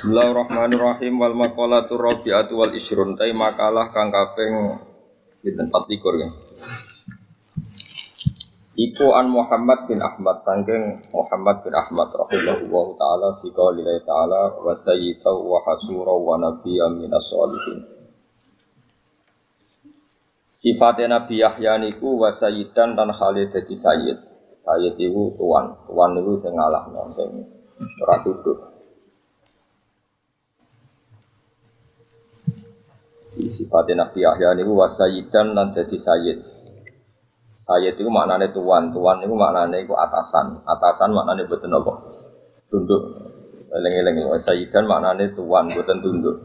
Bismillahirrahmanirrahim wal maqalatu rabi'atu wal isrun tai makalah kang kaping pinten 24 ya. Iku an Muhammad bin Ahmad sangking Muhammad bin Ahmad rahimahullah taala fi qaulihi taala wa sayyidu wa hasura wa nabiyyan minas sholihin. Sifatnya Nabi Yahya niku wa sayyidan dan Khalid dadi sayyid. Sayyid iku tuan, tuan niku sing ngalahno sing ora duduk. Sifatnya Nabi Yahya niku wasayidan lan dadi sayyid. Sayyid itu maknane tuan, tuan itu maknane iku atasan. Atasan maknane boten apa? Tunduk. Eling-eling wasayidan maknane tuan boten tunduk.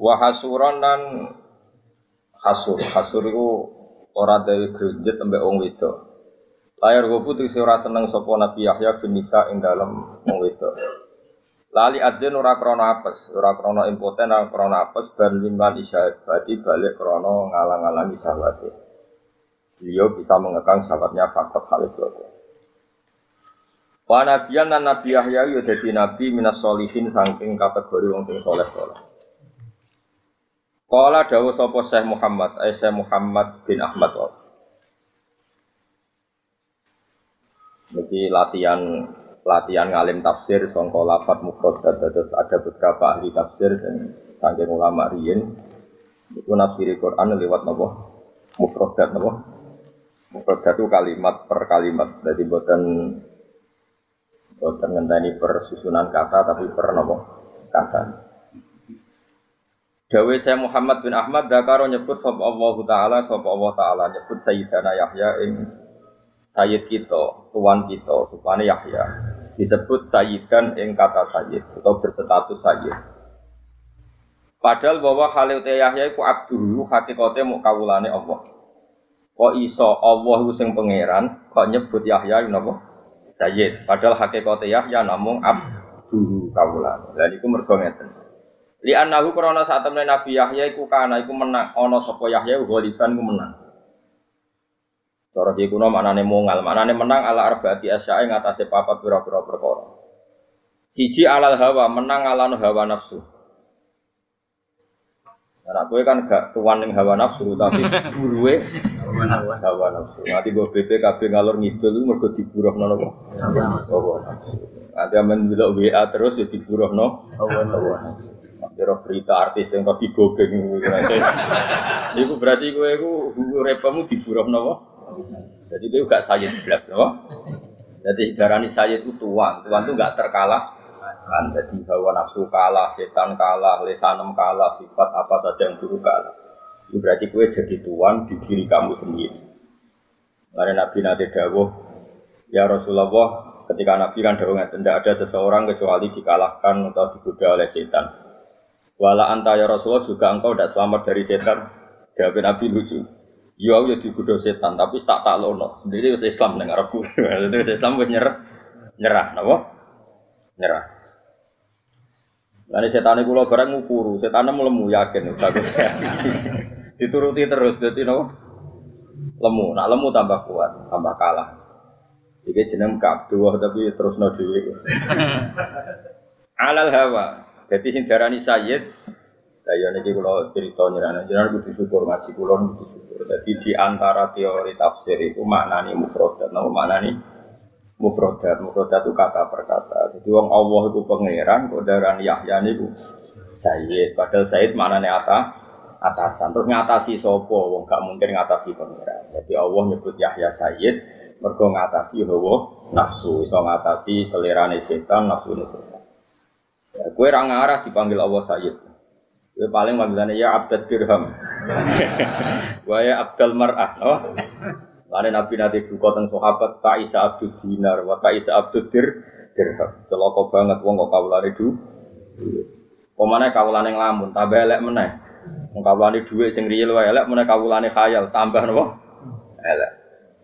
Wa hasuran lan hasur. Hasur iku ora dari grunjet ambek wong wedok. Layar gue putih ora seneng sapa Nabi Yahya bin Nisa ing wedok. Lali adzin ora krana apes, ora krana impoten, ora krana apes ben liman isyad berarti balik krana ngalang-alangi sahabatnya. Beliau bisa mengekang sahabatnya faktor Khalid itu. Wa nabiyan dan Nabi Yahya dadi nabi minas solihin saking kategori wong sing soleh soleh. Kala dawuh sapa Syekh Muhammad, eh Syekh Muhammad bin Ahmad. Jadi latihan latihan ngalim tafsir songko lafat mufrodat terus ada beberapa ahli tafsir dan ulama riyin itu nafsiri Quran lewat nopo mufrodat nopo mufrodat itu kalimat per kalimat. Jadi buatan buatan ngenteni per susunan kata tapi per nopo kata. Dawe saya Muhammad bin Ahmad Dakaro nyebut sop Allah Ta'ala sop Allah Ta'ala nyebut Sayyidana Yahya ing Sayyid kita, tuan kita, supaya Yahya disebut sayyidan ing kata sayyid atau berstatus sayyid. Padahal bahwa Khalil Yahya iku abduhu hakikate mau kawulane Allah. Kok iso Allah iku sing pangeran kok nyebut Yahya napa? Sayyid. Padahal hakikate Yahya namung abduhu kawulane. Lah niku mergo ngeten. Li annahu krana saat Nabi Yahya iku kana iku menang ana sapa Yahya ghaliban ku menang. Cara ki kuno maknane mongal, maknane menang ala arbaati asyae ngatasé papat pira-pira perkara. Siji alal hawa, menang ala hawa nafsu. Nah, gue kan gak tuan ning hawa nafsu, tapi buruwe hawa nafsu. Nanti gue BPKB ngalor ngidul itu mergo diburuh nono kok. Hawa nafsu. Nanti aman bilang WA terus ya diburuh no. Hawa nafsu. Kira berita artis yang tadi gogeng Itu berarti gue itu repamu diburuh nopo. Jadi itu gak sayid belas, no? Jadi darani sayid itu tuan, tuan itu gak terkalah kan jadi hawa nafsu kalah, setan kalah, lesanem kalah, sifat apa saja yang buruk kalah. Itu berarti kue jadi tuan di diri kamu sendiri. Karena Nabi Nabi Dawuh, ya Rasulullah, ketika Nabi kan Dawuh tidak ada seseorang kecuali dikalahkan atau digoda oleh setan. Wala anta ya Rasulullah juga engkau tidak selamat dari setan. Jawab Nabi lucu. Ya, ya digoda setan, tapi tak tak lono. Jadi wis Islam ning Arabku. Jadi wis Islam wis nyerah. Nyerah napa? Nyerah. Lalu setan itu lo barang ngukuru, setan lemu yakin, bagus Dituruti terus, jadi no lemu, nak lemu tambah kuat, tambah kalah. Jadi jeneng dua tapi terus no Alal hawa, jadi sing darani sayyid Lah ya niki kula cerita nyerana jenengan kudu syukur ngaji kula kudu syukur. Jadi di antara teori tafsir itu maknani mufradat, nama maknani mufradat. Mufradat itu kata per kata. Jadi wong Allah itu pangeran, kok darani Yahya niku Sayyid. Padahal Sayyid maknane ata atasan. Terus ngatasi sapa? Wong gak mungkin ngatasi pangeran. Jadi Allah nyebut Yahya Sayyid mergo ngatasi hawa nafsu, iso ngatasi selerane setan, nafsu setan. Ya, kue ra ngarah dipanggil Allah Sayyid. Ya paling panggilannya ya abdul dirham. Wa ya abdul mar'ah. Oh. Lain Nabi nanti buka tentang sahabat tak isa abdul dinar, wa tak isa abdul dir dirham. Celoko banget wong kok kawulane du. Pemane kawulane nglamun, tambah elek meneh. Wong kawulane dhuwit sing riyel wae elek meneh kawulane khayal, tambah napa? Elek.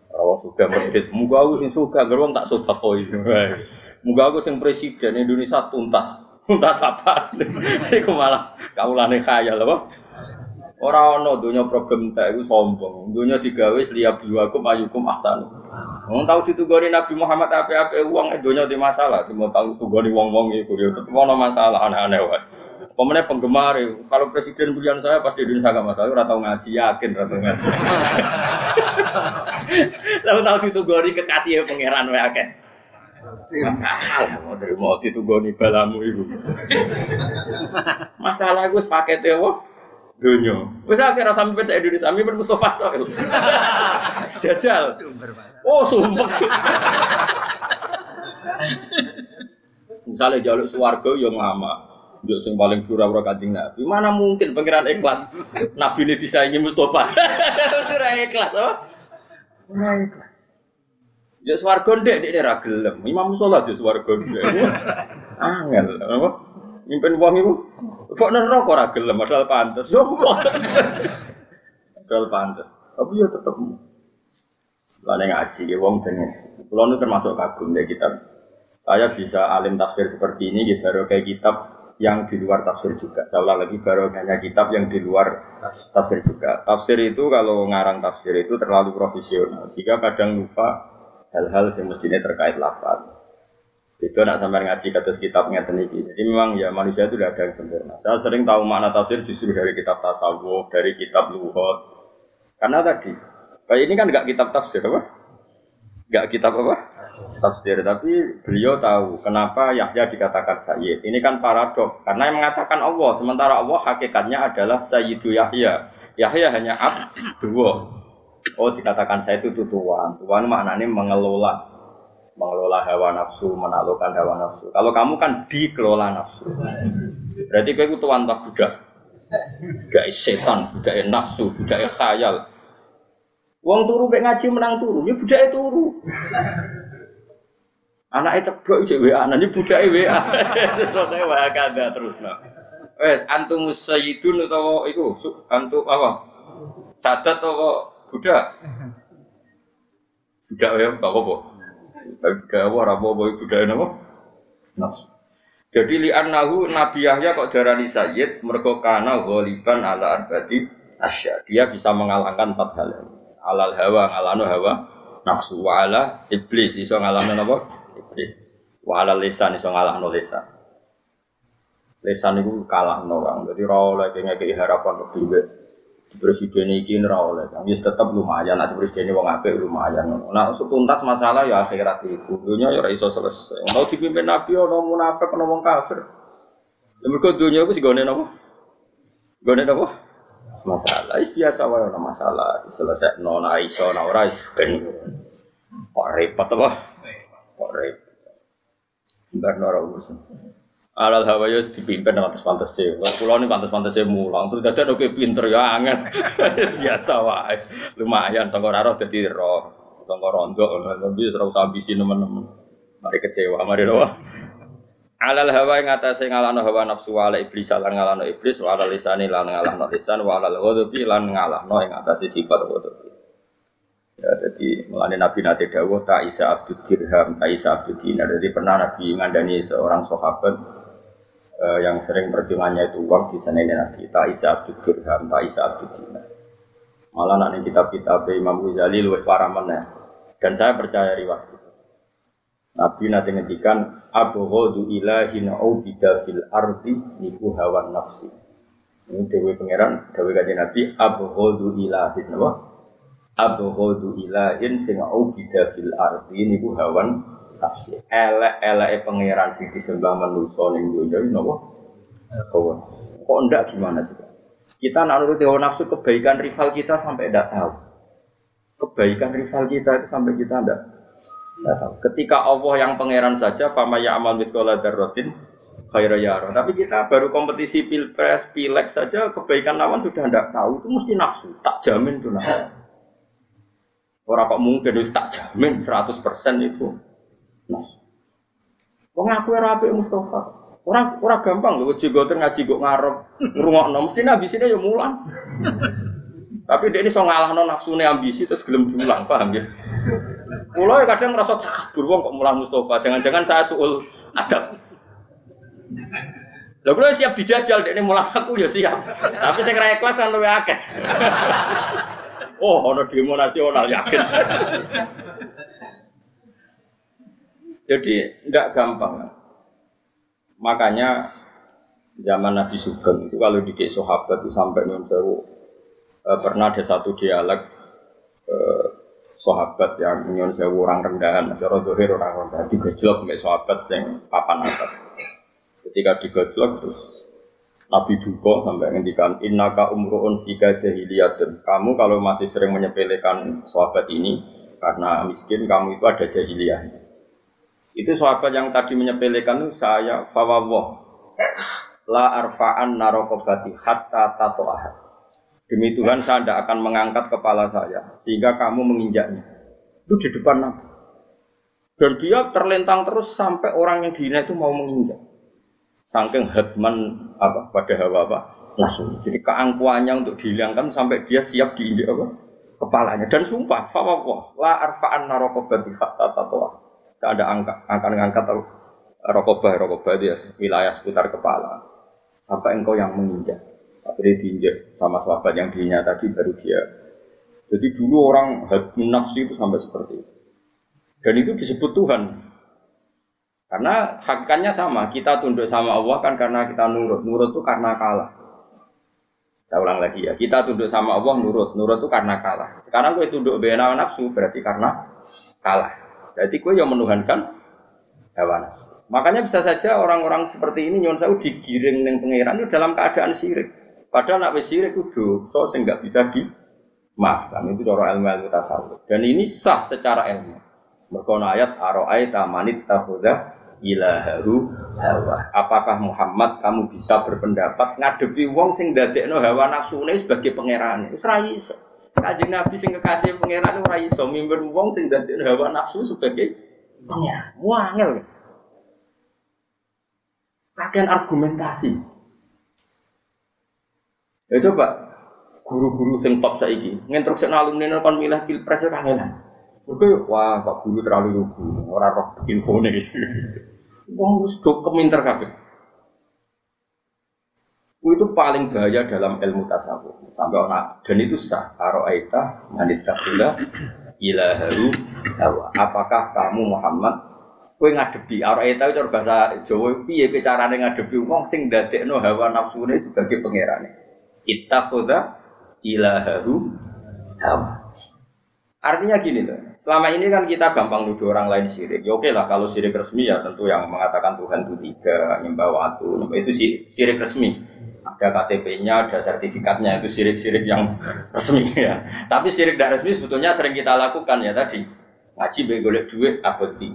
Ora suka masjid, muga aku sing suka, gerong tak sedekoi. Muga aku sing presiden Indonesia tuntas. Tuntas apa? Iku malah kaulane khayal apa? Ora ana donya problem tak iku sombong. Donya digawe liya biwakum ayukum ahsanu. Wong tau ditugoni Nabi Muhammad ape-ape wong donya di masalah, cuma tau tugoni wong-wong iku ya tetep ana masalah aneh-aneh wae. Pemenang penggemar, kalau presiden pilihan saya pasti Indonesia gak masalah, ora tau ngaji, yakin ora tau ngaji. Lalu tau ditugoni kekasih pangeran wae akeh. Masalah mau terima ditugoni balamu ibu. Masalah gue paketnya wah dunia. Wis akhirnya sampai saya Indonesia, sampai ben Mustafa tuh. Jajal. Oh, sumpah. Misalnya jaluk suwarga yang lama. Yo sing paling pura-pura kanjeng Nabi. Mana mungkin pangeran ikhlas? Nabi ini disaingi Mustafa. Ora ikhlas, oh. Ora ikhlas. Ya swarga ndek ndek ra gelem. Imam sholat ya swarga ndek. Angel, apa? Nyimpen wong iku kok neraka ora gelem padahal pantes. Yo padahal pantes. Tapi ya tetep Lalu ngaji, ya wong dengan Kalau itu termasuk kagum ya kitab. Saya bisa alim tafsir seperti ini, gitu, baru kayak kitab yang di luar tafsir juga. Saya lagi baru hanya kitab yang di luar tafsir juga. Tafsir itu kalau ngarang tafsir itu terlalu profesional, sehingga kadang lupa hal-hal yang mestinya terkait lafaz. Itu nak sampai ngaji kados kitab ngeten iki. Jadi memang ya manusia itu tidak ada yang sempurna. Saya sering tahu makna tafsir justru dari kitab tasawuf, dari kitab luhut. Karena tadi, kayak ini kan nggak kitab tafsir apa? Nggak kitab apa? Tafsir. Tapi beliau tahu kenapa Yahya dikatakan Sayyid. Ini kan paradok. Karena yang mengatakan Allah, sementara Allah hakikatnya adalah Sayyidu Yahya. Yahya hanya abdullah. Oh dikatakan saya itu tuan. Tuan maknanya mengelola mengelola hawa nafsu, menaklukkan hawa nafsu. Kalau kamu kan dikelola nafsu. Berarti kau itu tuan tak budak. Budak setan, budak nafsu, budak khayal. Wong turu mek ngaji menang turu, ya budak turu. Anaknya ceblok iki WA, nanti budake WA. Saya WA kada terus nah. Wes antum sayyidun atau itu antum apa? Sadat atau budak? Budak ya, apa apa? Tapi budaya apa, apa apa budaya apa? Nas. Jadi li annahu Nabi Yahya kok darani sayyid mergo kana ghaliban ala arbati asya. Dia bisa mengalahkan empat hal. Alal hawa ngalano hawa, nafsu wa ala iblis iso ngalahno apa? Iblis. Wa ala lisan iso ngalahno lisan. Lisan itu kalah no Jadi ra oleh ngekeki harapan lebih presiden ini ora oleh. Kan tetap lumayan nanti presiden wong apik lumayan. Nah tuntas masalah ya akhirat itu dunia ya iso selesai. Mau dipimpin nabi ono munafik ono wong kafir. Ya mergo dunia iku sigone napa? Gone napa? Masalah. Biasa wae ono masalah. Selesai no na iso na ora ben kok repot apa? Kok repot. Bar ora urusan Alal hawa ya dipimpin dengan pantas sih. Pulau ini pantas pantas sih mulang. Terus jadi oke pinter ya anget. Biasa wae. Lumayan. Sangkor arah jadi roh. Sangkor rondo. Tapi serau ambisi teman-teman. Mari kecewa. Mari doa. Alal hawa yang atas yang ngalano hawa nafsu ala iblis lan ngalano iblis wa alal lisani lan ngalano lisan wa alal ghadabi lan ngalano yang atas sifat ghadabi. Ya, jadi melalui Nabi Nabi Dawuh tak isa abdul dirham, tak isa abdul dinar. Jadi pernah Nabi ngandani seorang sahabat uh, yang sering perjuangannya itu uang di sana ini nabi tak isa abdul dirham tak isa abdul malah nanti kitab-kitab Imam Ghazali luwih parah mana dan saya percaya riwayat itu. Nabi nanti ngendikan Ghadu ilahin bida fil ardi niku hawa nafsi. Ini dewi pangeran dewi kajian Nabi Abu Ghadu ilahin apa? Ghadu ilahin sing bida fil ardi niku hawan nafsi. Elek-elek pangeran sing disembah manusa ning dunya iki napa? Hawa. Kok ndak gimana juga? Kita nak nuruti hawa nafsu kebaikan rival kita sampai ndak tahu. Kebaikan rival kita itu sampai kita ndak tahu. Ketika Allah yang pangeran saja fama ya'mal mithqala dzarratin khaira yara. Tapi kita baru kompetisi pilpres, pilek saja kebaikan lawan sudah ndak tahu itu mesti nafsu. Tak jamin tuh nafsu. Orang kok mungkin itu tak jamin 100% itu Nah. Wong aku ora apik Mustafa. Ora ora gampang lho jigoten ngaji kok ngarep ngrungokno mesti ambisine ya mulang. Tapi dia ini so ngalahno nafsune ambisi terus gelem diulang, paham ya? Kulo ya kadang merasa takabur wong kok mulang Mustafa. Jangan-jangan saya suul adab. Lho kalau siap dijajal ini mulai aku ya siap. Tapi saya kira ikhlas kan lebih akeh. oh, ono demo nasional yakin. Jadi enggak gampang. Makanya zaman Nabi Sugeng itu kalau di sahabat itu sampai sewu eh, pernah ada satu dialog eh, sahabat yang nyun sewu orang rendahan, cara dohir orang rendahan digojlok mbek sahabat yang papan atas. Ketika digojlok terus Nabi duka sampai ngendikan innaka umruun fika jahiliyatun. Kamu kalau masih sering menyepelekan sahabat ini karena miskin kamu itu ada jahiliyahnya. Itu sahabat yang tadi menyepelekan itu saya fawawah la arfa'an narokobati hatta tato'ahat. Demi Tuhan saya tidak akan mengangkat kepala saya sehingga kamu menginjaknya. Itu di depan Nabi. Dan dia terlentang terus sampai orang yang dihina itu mau menginjak. Saking hatman apa pada hawa apa langsung. Jadi keangkuhannya untuk dihilangkan sampai dia siap diinjak apa kepalanya dan sumpah fawwah la arfa'an narokobati hatta tato'ahat saya ada angka, akan ngangkat rokobah, rokobah itu ya wilayah seputar kepala. Sampai engkau yang menginjak. Akhirnya diinjak sama sahabat yang diinjak tadi baru dia. Jadi dulu orang hati nafsi itu sampai seperti itu. Dan itu disebut Tuhan. Karena hakikatnya sama, kita tunduk sama Allah kan karena kita nurut. Nurut itu karena kalah. Saya ulang lagi ya, kita tunduk sama Allah nurut. Nurut itu karena kalah. Sekarang gue tunduk bena nafsu berarti karena kalah. Jadi kue yang menuhankan nafsu. Makanya bisa saja orang-orang seperti ini nyon saya digiring dengan pangeran itu dalam keadaan syirik. Padahal nak wis syirik itu so sehingga bisa dimaafkan. Itu cara ilmu ilmu tasawuf. Dan ini sah secara ilmu. Merkona ayat aro'aita manit tafudah ilaharu hawa. Apakah Muhammad kamu bisa berpendapat ngadepi wong sing dadekno hawa nafsune sebagai pangeran? Wis. Kanjeng Nabi sing kekasih pangeran ora iso mimpin wong sing dadi hawa nafsu sebagai pangeran. Wangel. Kakean argumentasi. Ya coba guru-guru sing top saiki nginstruksi alumni kon milih pilpres ya kangenan. Oke, wah Pak Guru terlalu lugu, ora roh infone. Wong wis do keminter kabeh itu paling bahaya dalam ilmu tasawuf. Sampai orang dan itu sah. Karo aita manitafila ilaharu hawa. Apakah kamu Muhammad kue ngadepi? Aro aita itu bahasa Jawa piye carane ngadepi? Wong sing dadekno hawa nafsune sebagai pangerane. Ittakhadha ilaharu hawa. Artinya gini loh, selama ini kan kita gampang nuduh orang lain syirik. Ya oke lah kalau syirik resmi ya tentu yang mengatakan Tuhan itu tiga, nyembah waktu, itu sih syirik resmi ada KTP-nya, ada sertifikatnya, itu sirik-sirik yang resmi ya. Tapi sirik tidak resmi sebetulnya sering kita lakukan ya tadi. Ngaji begolek duit, abadi.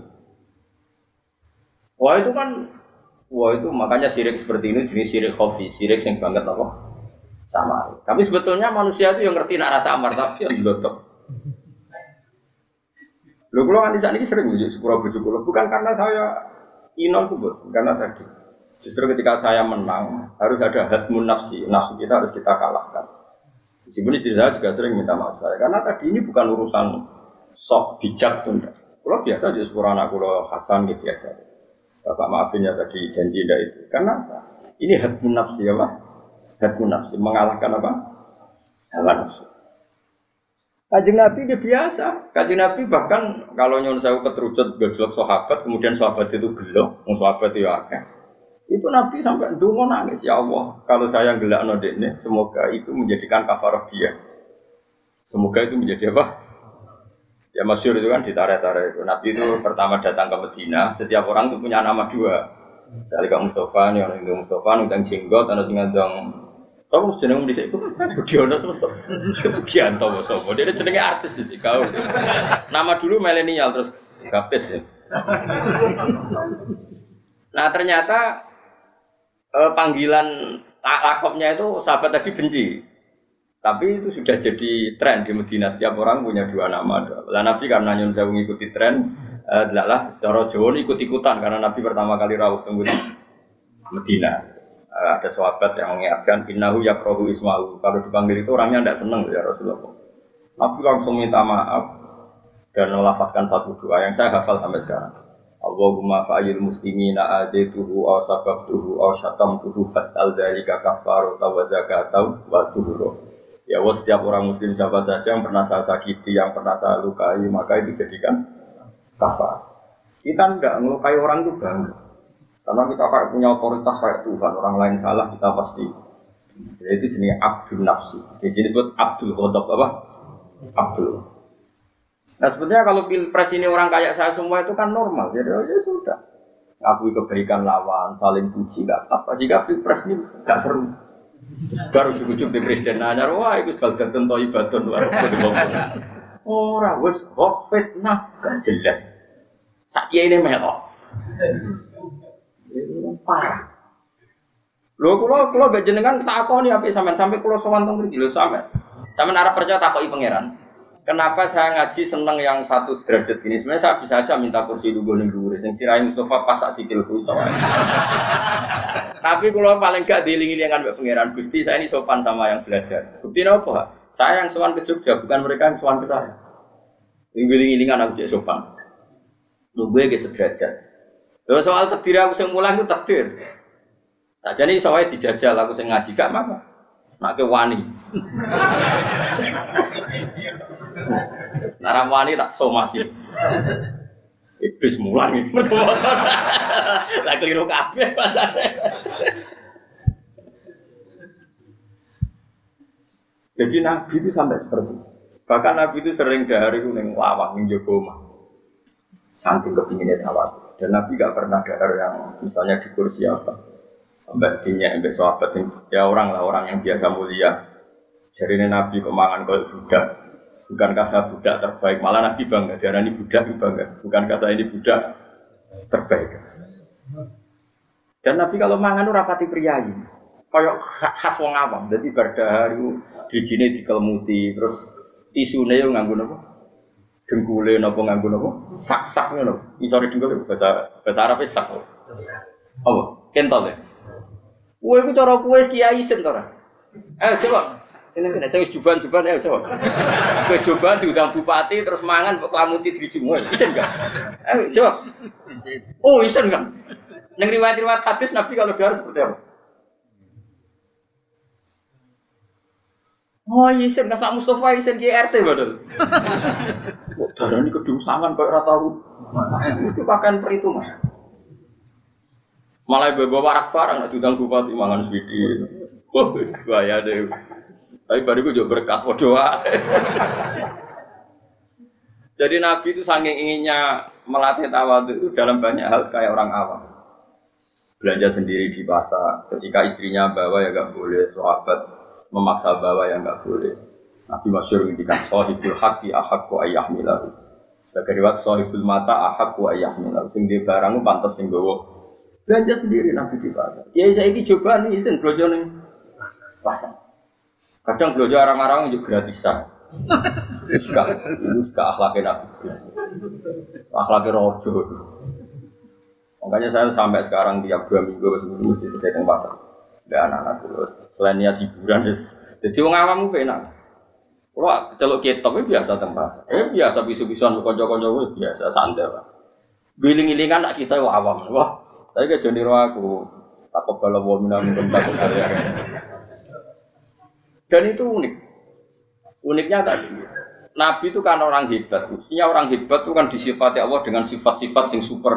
Wah itu kan, wah itu makanya sirik seperti ini jenis sirik kopi, sirik yang banget apa? Sama. Tapi sebetulnya manusia itu yang ngerti nak rasa amar, tapi yang belotok. Lo kalau di sana ini sering bujuk sepura bujuk bukan karena saya inon tuh, karena tadi Justru ketika saya menang harus ada hatmun nafsi, nafsu kita harus kita kalahkan. Meskipun istri saya juga sering minta maaf saya, karena tadi ini bukan urusan sok bijak tuh. Kalau biasa di sepuluh anak kalau Hasan gitu biasa. Bapak maafin ya tadi janji tidak itu. Karena ini hatmun nafsi apa? Hatmun nafsi mengalahkan apa? Hawa nafsu. Kajian Nabi dia biasa. Kajian Nabi bahkan kalau nyon saya keterucut gejolak sahabat, kemudian sahabat itu gelo, sahabat itu akeh. Itu Nabi sampai dungo nangis ya Allah. Kalau saya gelak nodeknya, semoga itu menjadikan kafarah dia. Semoga itu menjadi apa? Ya masyur itu kan ditarik-tarik itu. Nabi itu pertama datang ke Medina, setiap orang itu punya nama dua. Misalnya Kak Mustafa, nih orang itu Mustafa, nudang jenggot, ada sing ngandang kamu jeneng di situ, Budiono tuh, Sugianto Bosomo. Dia jenengnya artis di sini. Kau nama dulu milenial terus gapes ya. Nah ternyata eh, panggilan lakopnya itu sahabat tadi benci. Tapi itu sudah jadi tren di Medina. Setiap orang punya dua nama. Lah Nabi karena nyun saya mengikuti tren, eh, lah secara Jawa ikut-ikutan karena Nabi pertama kali rawuh tunggu di Medina. Eh, ada sahabat yang mengingatkan innahu yakrohu ismahu. Kalau dipanggil itu orangnya tidak senang ya Rasulullah. Nabi langsung minta maaf dan melafatkan satu doa yang saya hafal sampai sekarang. Allahumma fa'il muslimina adituhu aw sababtuhu aw syatamtuhu fas'al dzalika kafaru wa zakatau wa tuhuru. Ya Allah setiap orang muslim siapa saja yang pernah saya sakiti, yang pernah saya lukai, maka itu jadikan kafar. Kita enggak ngelukai orang itu bangga. Karena kita kayak punya otoritas kayak Tuhan, orang lain salah kita pasti. Jadi itu jenis Abdul Nafsi. Di sini buat Abdul Khotob apa? Abdul. Nah sebetulnya kalau pilpres ini orang kayak saya semua itu kan normal. Jadi oh, ya sudah. Ngakui kebaikan lawan, saling puji, gak apa. Jika pilpres ini gak seru. Baru ujung-ujung di presiden nanya, wah itu baldatun toibatun luar Orang wes kok fitnah gak jelas. Sakya ini melok. Parah. Lho kula kula gak jenengan takoni apik sampean sampai kula sowan teng mriki lho sampean. Sampean arep percaya takoki pangeran. Kenapa saya ngaji seneng yang satu derajat ini? Sebenarnya saya bisa aja minta kursi dulu nih dulu. Sing sirai Mustafa pas sak sikil kuwi Tapi kalau paling gak dilingi dengan Mbak Pangeran Gusti, saya ini sopan sama yang belajar. Bukti apa? Saya yang sopan ke Jogja, bukan mereka yang sopan ke saya. Lingi-lingan aku jadi sopan. Nunggu ya sederajat. Lalu soal takdir aku yang mulai itu takdir. Tak jadi soalnya dijajal aku yang ngaji gak apa. Nak ke wani. Naram wani tak somasi. Iblis mulang itu motor. Lah keliru kabeh Jadi Nabi itu sampai seperti itu. Bahkan Nabi itu sering dari itu neng lawang, neng jogo omah. Saking kepinginnya tawat. Dan Nabi gak pernah dahar yang misalnya di kursi apa. Sampai dinya sampai sahabat ya orang lah orang yang biasa mulia. Jadi Nabi kemangan kalau budak Bukankah saya budak terbaik? Malah Nabi bangga, darah ini budak bangga. Bukankah saya ini budak terbaik? Dan Nabi kalau mangan rapati priayi. Kayak khas wong awam. Jadi berdahar itu di sini dikelmuti. Terus tisune yang nganggu nopo? Dengkule nopo nganggu nopo? Sak-sak nopo. Isore dengkule bahasa bahasa Arab sak. Apa? Kentol ya? Kue itu cara kue kiai sen Eh coba Sini kena saya juban-juban ya coba. Kue juban diundang bupati terus mangan kok klamuti dijimui. Isen enggak? Eh coba. Oh isen enggak? Neng riwayat-riwayat hadis Nabi kalau darah seperti apa? Oh isen nggak Mustafa isen GRT badal. Kok darah ini kedung sangan kayak rata lu. Itu pakaian perhitungan. Malah bawa warak barang nggak diundang bupati mangan swisi. Wah bahaya deh. Tapi baru itu juga berkat doa. Jadi Nabi itu saking inginnya melatih tawadu itu dalam banyak hal kayak orang awam. Belanja sendiri di pasar, ketika istrinya bawa ya nggak boleh, sahabat memaksa bawa ya nggak boleh. Nabi masyur ngintikan sohibul haki ahakku milahu. Sebagai riwayat sohibul mata ahakku ayah milahu. Sing di barang pantas sing bawa. Belanja sendiri Nabi di pasar. Ya saya ini coba nih izin belanja nih pasar. Kadang belanja orang-orang juga gratisan. Itu juga, itu juga akhlaknya nabi. Akhlaknya rojo. Makanya saya sampai sekarang tiap dua minggu seminggu mesti saya ke pasar. Gak anak-anak terus. Selain niat hiburan, jadi orang awam itu enak. Kalau celok kitab itu biasa tempat. Eh biasa bisu-bisuan konco-konco itu biasa santai lah. Giling-gilingan nak kita awam. Wah, saya jadi aku. Takut kalau mau minum takut dan itu unik. Uniknya tadi, Nabi itu kan orang hebat. Mestinya orang hebat itu kan disifati Allah dengan sifat-sifat yang super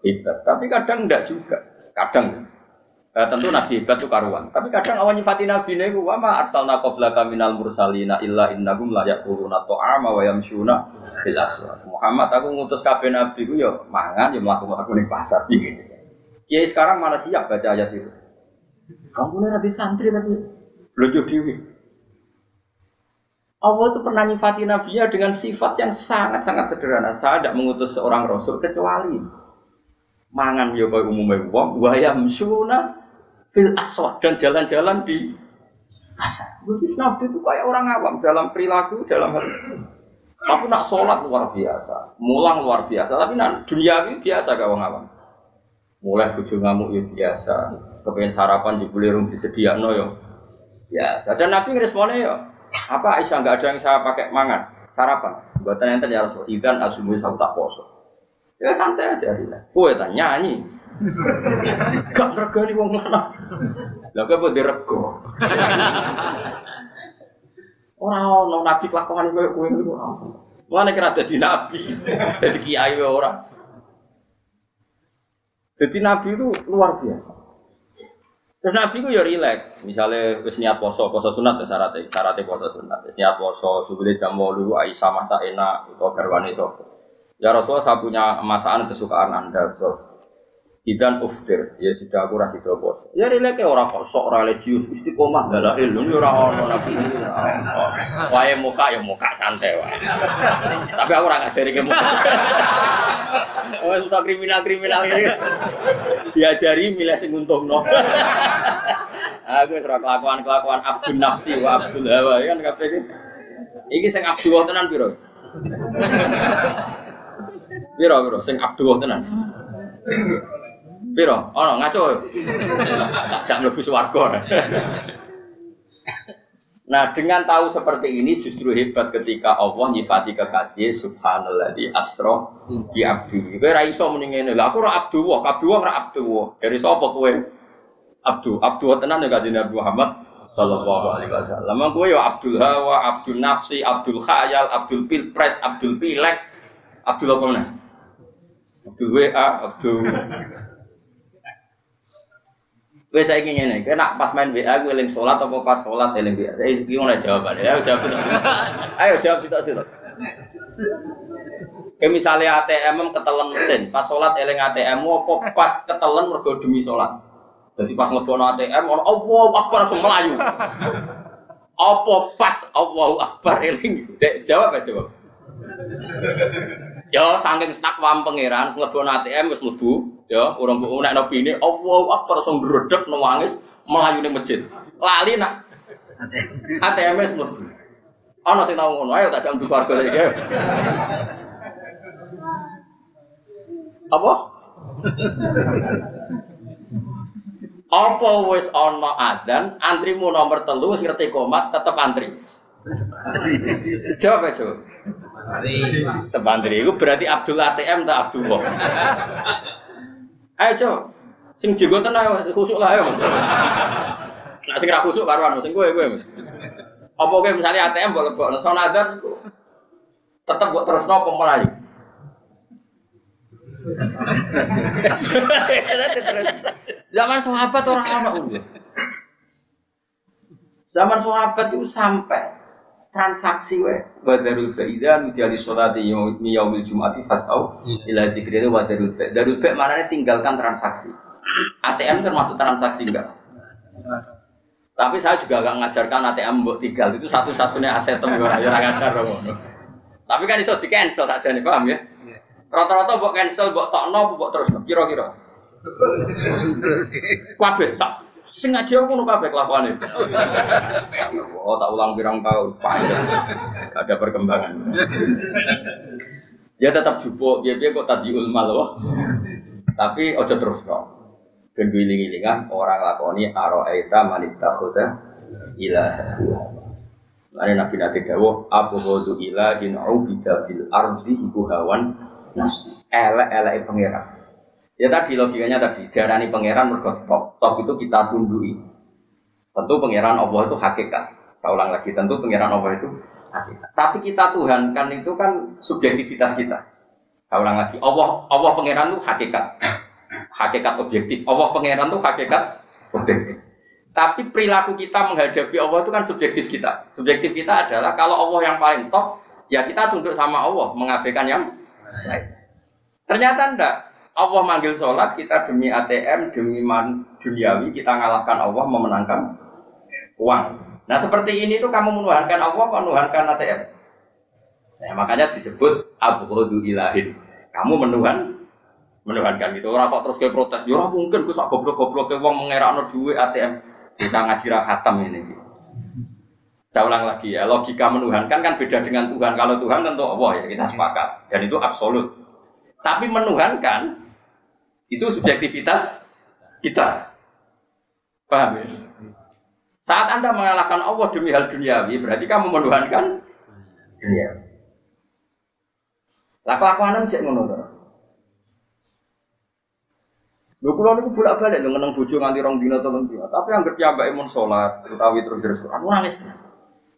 hebat. Tapi kadang enggak juga. Kadang. Eh, tentu Nabi hebat itu karuan. Tapi kadang awal nyifati Nabi ini, wa ma arsalna qablaka minal mursalina illa innahum la yaquluna ta'ama wa yamshuna fil Muhammad aku ngutus kabeh nabi ku ya mangan ya mlaku-mlaku ning pasar. Ya sekarang mana siap baca ayat itu? Kamu nanti santri tapi Belajar dewi. Allah itu pernah nyifati nabinya dengan sifat yang sangat-sangat sederhana. Saya tidak mengutus seorang rasul kecuali mangan ya kaya umumnya wong wayam suna fil aswad dan jalan-jalan di pasar. Jadi nabi itu kayak orang awam dalam perilaku, dalam hal tapi nak sholat luar biasa, mulang luar biasa. Tapi nak dunia ini biasa gak orang awam. Mulai bujuk ngamuk ya biasa, kepengen sarapan jebule rum disediakno ya Ya, dan Nabi ngeresponnya ya, apa Aisyah nggak ada yang saya pakai mangan, sarapan. Buatan yang ya Rasul, idan asumui saya tak poso. Ya santai aja rileks. Kowe tak nyanyi. Gak regani wong lanang. Lah kowe mbok dirego. Ora ono nabi kelakuan koyo kowe niku ora. Mulane kira dadi nabi, dadi kiai ora. Jadi nabi itu luar biasa. Terus nabi itu ya rileks. Misalnya wis niat poso, poso sunat ya syaratnya, syaratnya poso sunat. Wis niat poso, subuh jam 8 Aisyah masak enak, itu garwane sapa. Ya Rasulullah saya punya masakan kesukaan Anda, so. Idan uftir, ya sudah aku rasi bos. Ya rilek orang kok sok religius istiqomah dalail, ini orang orang nabi. Wae muka ya muka santai wae. Tapi aku orang ngajari ke muka. Oh, untuk kriminal kriminal ini diajari milih sing no. Aku serah kelakuan kelakuan Abdul Nafsi wa Abdul Hawa ya kan kabeh iki. Iki sing Abdul tenan piro? Piro piro sing Abdul tenan. Piro? Ono ngaco. Tak jak mlebu swarga. Nah, dengan tahu seperti ini justru hebat ketika Allah nyifati kekasih subhanallah di asro di abdi. Kowe ra iso muni ngene. Lah aku ra abdu wa, kabeh wong ra abdu wa. Dari sapa kowe? Abdu, abdu tenan ya kanjeng Nabi Muhammad sallallahu alaihi wasallam. Kowe ya Abdul Hawa, Abdul Nafsi, Abdul Khayal, Abdul Pilpres, Abdul Pilek, Abdul apa meneh? Abdul WA, Abdul Kowe saiki ngene, kowe nak pas main WA kowe eling salat apa pas salat eling WA? Saya ngono jawabane. Ayo jawab. Ayo jawab sitok sitok. Kayak misalnya ATM ketelen mesin, pas sholat eling ATM apa pas ketelen mergo demi sholat. Jadi pas ngebono ATM, orang Allah Akbar langsung melayu. Apa pas Allah Akbar eling? Dek, jawab aja jawab. Ya saking takwam pangeran nglebokno ATM wis mlebu, ya urung mbok nek opine Allahu Akbar langsung ndredeg nangis melayu ning masjid. Lali nak ATM wis mlebu. Ana sing tau ngono, ayo tak jam warga iki. Apa? Apa wis ana adzan, antrimu nomor telu wis ngerti komat tetep antri. Jawab aja. Tepantri itu berarti Abdul ATM tak Abdullah. Ayo coba. Sing jenggoten ayo khusuk lah ayo. Nak sing ra khusuk karuan sing kowe kowe. Apa kowe misalnya ATM mbok lebokno sonadan iku tetep mbok terusno apa melayu. Zaman sahabat orang ana Zaman sahabat itu sampai transaksi we. Badarul faida nudiali sholati yaumil jumati fasau iya. ila dzikrina wa darul fa. Darul fa mana tinggalkan transaksi. ATM termasuk transaksi enggak? Tapi saya juga gak ngajarkan ATM buat tinggal. Itu satu-satunya aset yang orang yang ngajar dong tapi kan itu di cancel saja nih paham ya? Iya. rata-rata buat cancel buat tokno buat terus kira-kira? Kabeh sak Sing ngaji aku ngono kabeh kelakuane. Oh, tak ulang pirang tahun panjang. Ada perkembangan. Ya tetap jupuk, ya biar kok tadi ulma loh. Tapi ojo terus kok. Ben giling-gilingan orang lakoni aro'aita manita khuda ilaha. Lain Nabi Nabi Dawo, Abu Hudu ilahin ubida fil ardi ibu hawan nafsi. Elek-elek pangeran. Ya tadi logikanya tadi darani pangeran mergo top. Top itu kita tundui. Tentu pangeran Allah itu hakikat. Saya ulang lagi, tentu pangeran Allah itu hakikat. Tapi kita Tuhan kan itu kan subjektivitas kita. Saya ulang lagi, Allah Allah pangeran itu hakikat. Hakikat objektif. Allah pangeran itu hakikat objektif. Tapi perilaku kita menghadapi Allah itu kan subjektif kita. Subjektif kita adalah kalau Allah yang paling top, ya kita tunduk sama Allah, mengabaikan yang lain. Ternyata enggak. Allah manggil sholat, kita demi ATM, demi man, duniawi, kita ngalahkan Allah, memenangkan uang. Nah seperti ini tuh kamu menuhankan Allah, menuhankan ATM. Nah, makanya disebut Abu Hudu Ilahin. Kamu menuhan, menuhankan itu. Orang kok terus kayak protes, ya mungkin gue goblok-goblok ke uang mengerakno duit ATM. Kita ngaji khatam ini. Saya ulang lagi ya, logika menuhankan kan beda dengan Tuhan. Kalau Tuhan tentu Allah ya kita sepakat. Dan itu absolut. Tapi menuhankan itu subjektivitas kita. Paham ya? Saat Anda mengalahkan Allah demi hal duniawi, berarti kamu menuhankan dunia. Lah kelakuan cek ngono Lho kula niku bolak-balik lho ngeneng bojo nganti rong dina telung dina, tapi anggere piyambake mun salat utawi terus terus Quran nangis.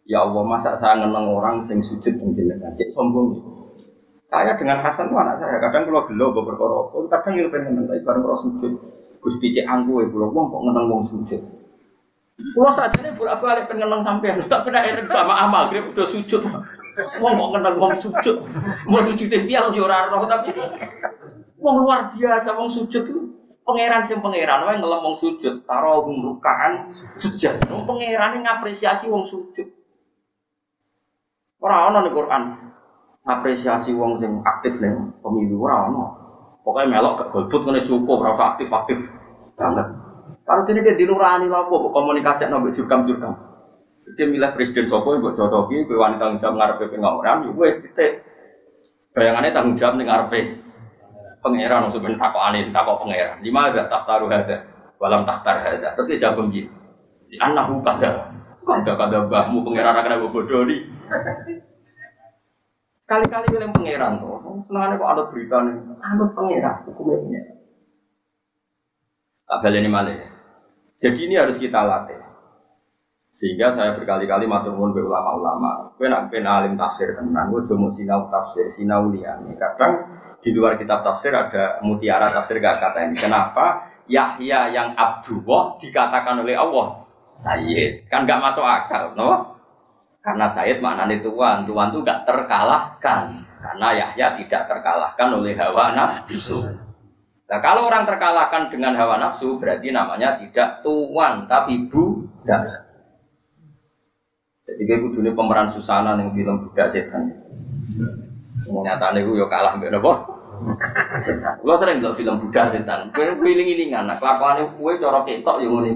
Ya Allah, masa saya ngeneng orang sing sujud ning jenengan, cek sombong. Saya dengan Hasan itu anak saya, kadang kalau gelo gue berkorok, kadang yang pengen ngeneng, bareng kalau sujud, Gusti cek angku ya, pulau wong kok ngeneng wong sujud. Pulau saja nih bolak balik pengen ngeneng sampean, tapi tidak enak sama amal, dia udah sujud. Wong kok ngeneng wong sujud, mau sujud dia yo roh tapi wong luar biasa wong sujud tuh pangeran sing pangeran wae ngelem wong sujud, taro rukaan sujud. Wong pangeran ngapresiasi wong sujud. Ora ana ning Quran apresiasi wong sing aktif ning pemilu ora ana. Pokoke melok gak golput ngene cukup ora aktif-aktif banget. Kalau ini dia dinurani lah apa, komunikasi nabi jurkam-jurkam. Dia milih presiden sopo, buat jodohi, gue wanita tanggung jawab ngarepe pengawuran, ya gue titik. Bayangannya tanggung jawab nih ngarepe pangeran maksudnya takut aneh, takut pangeran. Lima ada tak taruh ada, walam tak taruh ada. Terus dia jawab begini, anakku kada, kada kada bahmu pangeran akan bodoh nih. Sekali-kali yang pangeran tuh, senangannya kok ada berita nih, anut pangeran, hukumnya pangeran. Tak ini malah. Jadi ini harus kita latih. Sehingga saya berkali-kali matur nuwun be ulama-ulama. Kowe nak ben alim tafsir tenan, kowe cuma sinau tafsir, sinau liyane. Kadang di luar kitab tafsir ada mutiara tafsir gak kata ini. Kenapa Yahya yang Abdullah dikatakan oleh Allah Sayyid? Kan gak masuk akal, no? Karena Sayyid maknanya tuan, tuan itu gak terkalahkan. Karena Yahya tidak terkalahkan oleh hawa nafsu. Nah kalau orang terkalahkan dengan hawa nafsu berarti namanya tidak tuan tapi budak. Jadi kayak kudu pemeran Susana yang film budak setan. Nyatanya gue yo kalah mbak nopo. Setan. Lo sering film budak setan. Gue wiling-wilingan. Nah kelakuannya gue corok ketok yang ngono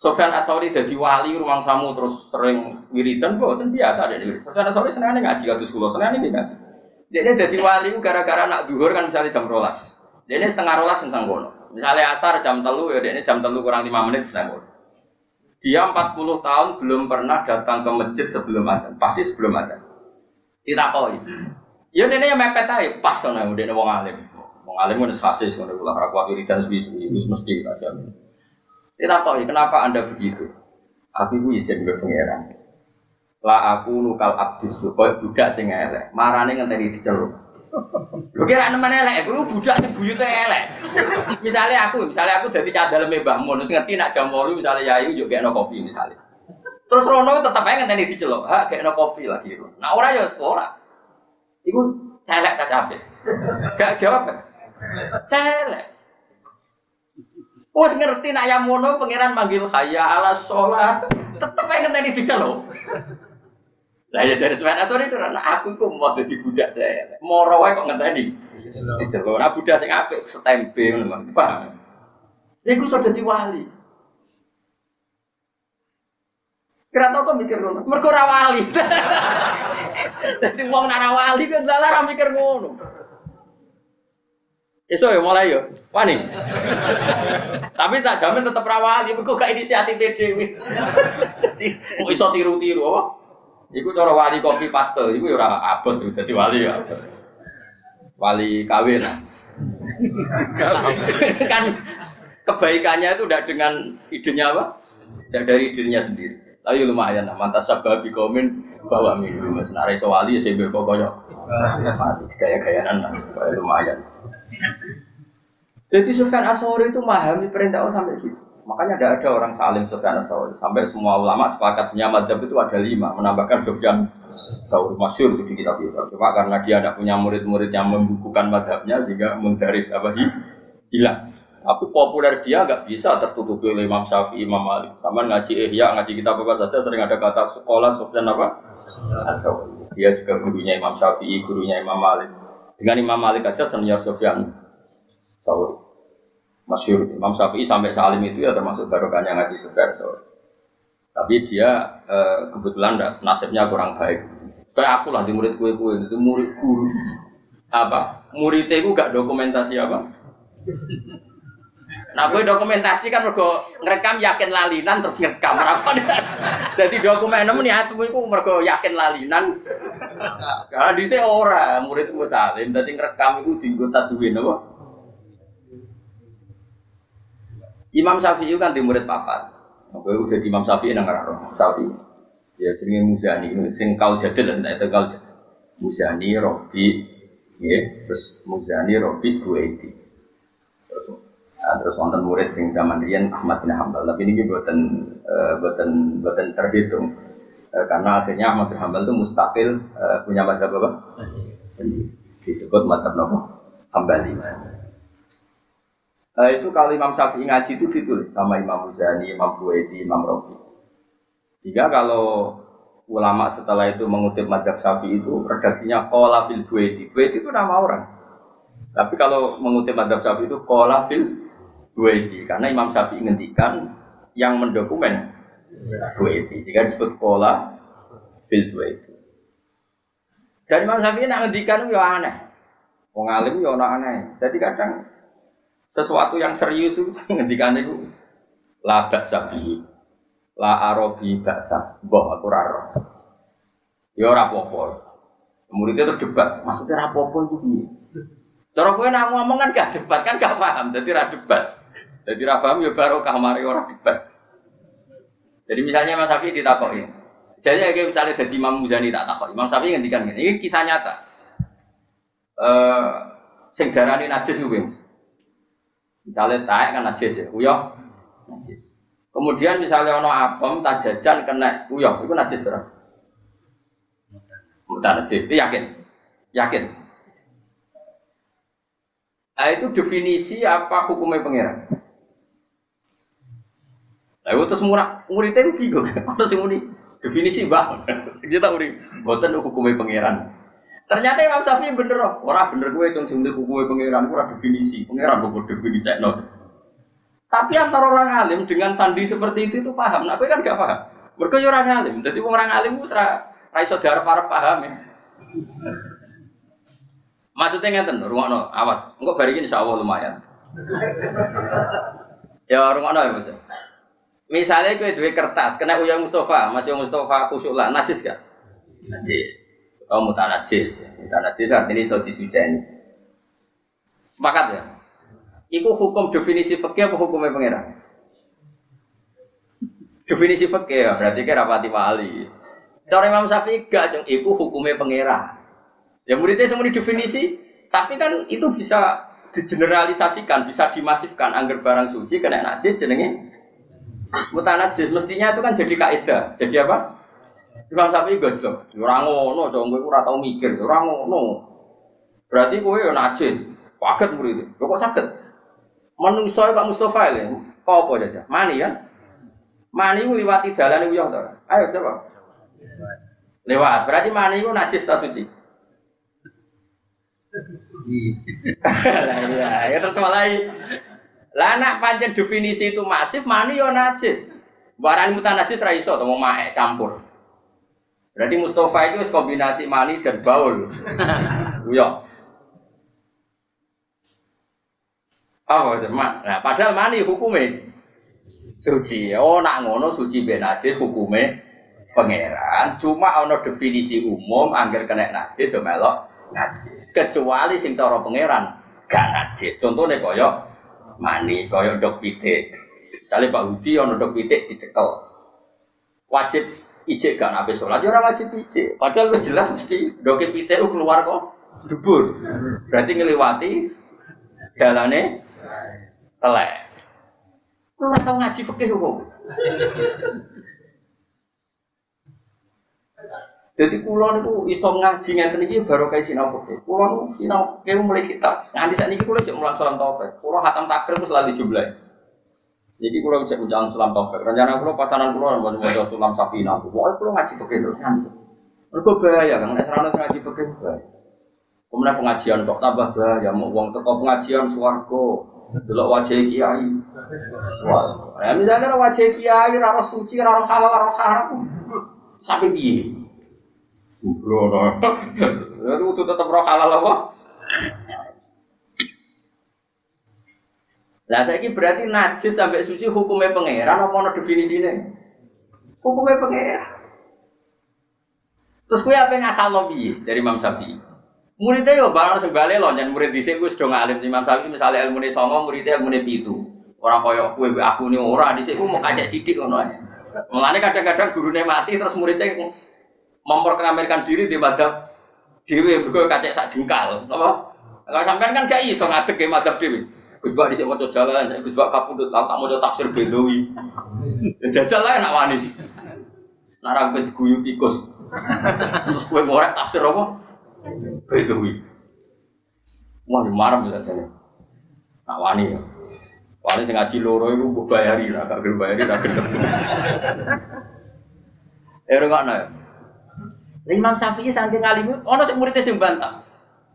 Sofyan Asori jadi wali ruang samu terus sering wiridan, bukan biasa ada di Sofyan Asori senang ngaji kados kula, senang ini ngaji. Dia jadi wali gara-gara nak duhur kan misalnya jam rolas. Ini setengah rolas tentang kono. Misalnya asar jam telu ya ini jam telu kurang lima menit senang kono. Dia 40 tahun belum pernah datang ke masjid sebelum ada, pasti sebelum. Tidak tahu. Ya nenek yang mepet aja, pas sana udah wong alim. Wong alim udah fasis, udah ulah rakwat wiridan suwi-suwi, mesti kita jamin. Tidak tahu kenapa anda begitu. Aku itu izin ke pangeran. Lah aku nukal abdis, kau budak sing elek. Marane ngenteni diceluk. Lho kira nemen elek, aku budak sing buyute elek. Misalnya aku, misalnya aku dadi cadaleme Mbah Mun, sing ngerti nak jam 8 misalnya Yayu yo gekno kopi misalnya. Terus Rono tetep ae ngenteni diceluk, ha gekno kopi lagi. Nah ora ya ora. Iku celek tak capek. Gak jawab? Celek. Wes ngerti nak yang mono pangeran manggil hayya ala sholat, tetep ae ngenteni diceluk. Lah ya jadi sepeda sore itu anak aku kok mau jadi budak saya. Moro wae kok ngenteni. Diceluk. Nah budak sing apik setempe ngono, Paham? Iku sudah jadi wali. Kira tau kok mikir ngono. Mergo ora wali. Dadi wong ora wali kok dalah mikir ngono. Esok ya mulai yo, wani. Tapi tak jamin tetap rawali, kok gak inisiatif dhewe. Jadi mau iso tiru-tiru apa? Iku cara wali kopi paste, iku ya ora abot dadi wali ya. Wali kawin. kan kebaikannya itu udah dengan idenya apa? Tidak dari dirinya sendiri. Tapi lumayan lah, mantas sabab komen bawa minum. Senare sewali ya sebe pokoknya. Mati gaya-gayanan lah, lumayan. Jadi Sufyan Asori itu memahami perintah Allah sampai gitu. Makanya tidak ada orang salim Sufyan Asori. Sampai semua ulama sepakat punya madhab itu ada lima. Menambahkan Sufyan Asori masyur itu di kitab itu. Cuma karena dia tidak punya murid-murid yang membukukan madhabnya sehingga menggaris apa hilang. Tapi populer dia nggak bisa tertutupi oleh Imam Syafi'i, Imam Malik. Sama ngaji Ihya, ngaji kitab apa saja sering ada kata sekolah Sufyan apa? Asori. Dia juga gurunya Imam Syafi'i, gurunya Imam Malik. Dengan Imam Malik aja senior Sufyan Sauri. Masyur Imam Syafi'i sampai salim itu ya termasuk barokahnya ngaji Sufyan Sauri. Tapi dia e, kebetulan nasibnya kurang baik. Kayak aku lah di murid kue kue itu murid guru apa? Muridnya itu gak dokumentasi apa? Nah, gue dokumentasi kan mergo ngerekam yakin lalinan terus ngerekam apa Jadi dokumen nemen ya tuh iku mergo yakin lalinan. Karena di ora murid gue salim, dadi ngerekam iku dienggo duwe napa? Imam Syafi'i kan di murid papat. Oke, udah di Imam Syafi'i nang roh Syafi'i. Ya jenenge Muzani, sing kau jadil dan itu kau Muzani, Robi, ya, terus Muzani, Robi, Buaiti. Terus Nah, terus wonten murid sing zaman riyen Ahmad bin Hambal, tapi ini buatan uh, buatan buatan terhitung uh, karena akhirnya Ahmad bin Hambal itu mustakil uh, punya mazhab apa? Disebut mazhab apa? Hambali. Uh, itu kalau Imam Syafi'i ngaji itu ditulis sama Imam Muzani, Imam Buwaidi, Imam Robi. Jika kalau ulama setelah itu mengutip mazhab Syafi'i itu redaksinya Qala fil. Buwaidi itu nama orang. Tapi kalau mengutip mazhab Syafi'i itu Qala fil dua itu karena Imam Syafi'i ngendikan yang mendokumen dua itu sehingga disebut pola fil dua itu dan Imam Syafi'i nak ngendikan ya aneh. Wong alim ya aneh. Jadi kadang sesuatu yang serius itu ngendikan itu la sapi la arobi baksa boh aku raro ya ora apa-apa. Muridnya terjebak maksudnya rapopo itu Cara kowe nak ngomong kan gak debat kan gak paham, jadi ra debat. Jadi rafamu ya baru kamari orang. Jadi misalnya Mas Safi ditakoki. Jadi kayak misalnya jadi Imam Muzani tak takut. Imam Safi ngendikan gini, ini kisah nyata. Eh, uh, sing darani najis kuwi. Misalnya taek kan najis ya, uyah najis. Kemudian misalnya ono apem tak jajan kena uyah, itu najis berapa? Mutan najis, itu yakin? Yakin? Nah, itu definisi apa hukumnya pangeran? Lah itu terus murah, muridnya itu bingung. Apa sih muni? Definisi bah. Kita uri, buatan hukumnya pangeran. Ternyata Imam Syafi'i bener loh. Orang bener gue itu sing hukumnya pangeran, ora definisi. Pangeran gue definisi no. Tapi antara orang alim dengan sandi seperti itu itu paham. Nah, kan gak paham. Mereka ya orang alim. Jadi orang alim itu serah rai saudara para paham ya. Maksudnya ngeten, no, awas. Enggak bari ini Allah lumayan. ya no ya maksudnya. Misalnya kue duit kertas, kena uyang Mustafa, masih Mustafa kusuk lah, najis gak? Najis. Oh muta najis, muta najis artinya so disujani. Sepakat ya? Iku hukum definisi fakir apa hukumnya pangeran? Definisi fakir ya, berarti kira rapati wali. Cara Imam Syafi'i gak, cung. Iku hukumnya pangeran. Ya muridnya semua definisi, tapi kan itu bisa digeneralisasikan, bisa dimasifkan. Angger barang suci kena najis jenenge mutanajis mestinya itu kan jadi kaidah. Jadi apa? Imam Syafi'i gojlok. Ora ngono, dong kowe ora tau mikir, ora ngono. Berarti kowe yo najis. Kaget murid. Kok kok sakit? Menungso kok Mustafa ya. Kok apa aja? Mani ya? Mani liwati dalane uyah to. Ayo coba. Lewat. Berarti mani ku najis ta suci? Iya, ya terus mulai lah nak pancen definisi itu masif, mani yo najis. Barang mutan najis ra iso mau mae campur. Berarti Mustafa itu kombinasi mani dan baul. Yo. Oh, nah, padahal mani hukumnya suci. Oh, nak ngono suci ben najis hukumnya pangeran. Cuma ono definisi umum angger kena najis so melok najis. Kecuali sing cara pangeran gak najis. Contohnya koyo mani kaya dok pitik. Misalnya Pak Hudi ono dok pitik dicekel. Wajib ijek kan ape sholat, ya ora wajib ijek. Padahal wis jelas mesti dok pitik keluar kok dubur. Berarti ngelewati dalane telek. Ora tau ngaji fikih kok. Jadi kulon itu iso ngaji ngeten iki baru kayak sinau fikih. Kulon sinau fikih mulai kita. Nanti saat ini kulon cek mulang sulam taufik. Kulon hatam takdir itu selalu jumlah. Jadi kulon cek ujian sulam taufik. Rencana kulon pasaran kulon mau sulam sapi nabu. Pokoknya kulon ngaji fikih terus nanti. Mereka bahaya kan, nek serana ngaji fikih bahaya. Kemudian pengajian kok tambah bahaya, mau uang teko pengajian suwargo, delok wajah kiai. Wah, ya misalnya wajah kiai raro suci, raro halal, raro haram. Sampai piye? Bro, itu tuh tetap roh halal apa? Nah, saya berarti najis sampai suci hukumnya pangeran apa no definisinya? Hukumnya pangeran. Terus kue apa yang asal lobby dari Imam Syafi'i? Muridnya yo barang sebalik loh, jangan murid di sini gue sudah ngalim Imam Syafi'i misalnya ilmu songo, muridnya ilmu pitu. Orang koyo kue aku nih ora di sini mau kacek sidik ae. Mulane kadang-kadang gurunya mati terus muridnya memperkenalkan diri di madhab dewi bergo kacek sak jengkal. Apa? Kalau sampean kan gak iso ngadeg ke madhab dewi. Gus Bak dhisik maca jalan, Gus Bak kapundhut tak mau tafsir Bedawi. Jajal lah nak wani. Nara kowe diguyu tikus. Terus kowe ngorek tafsir apa? Bedawi. Wah, marah bisa jadi. Nak wani ya. Paling sing ngaji loro iku mbok bayari lah, gak gelem bayari gelem. Eh rungokno ya. Imam Syafi'i saking alim ono sing muridé sing bantah.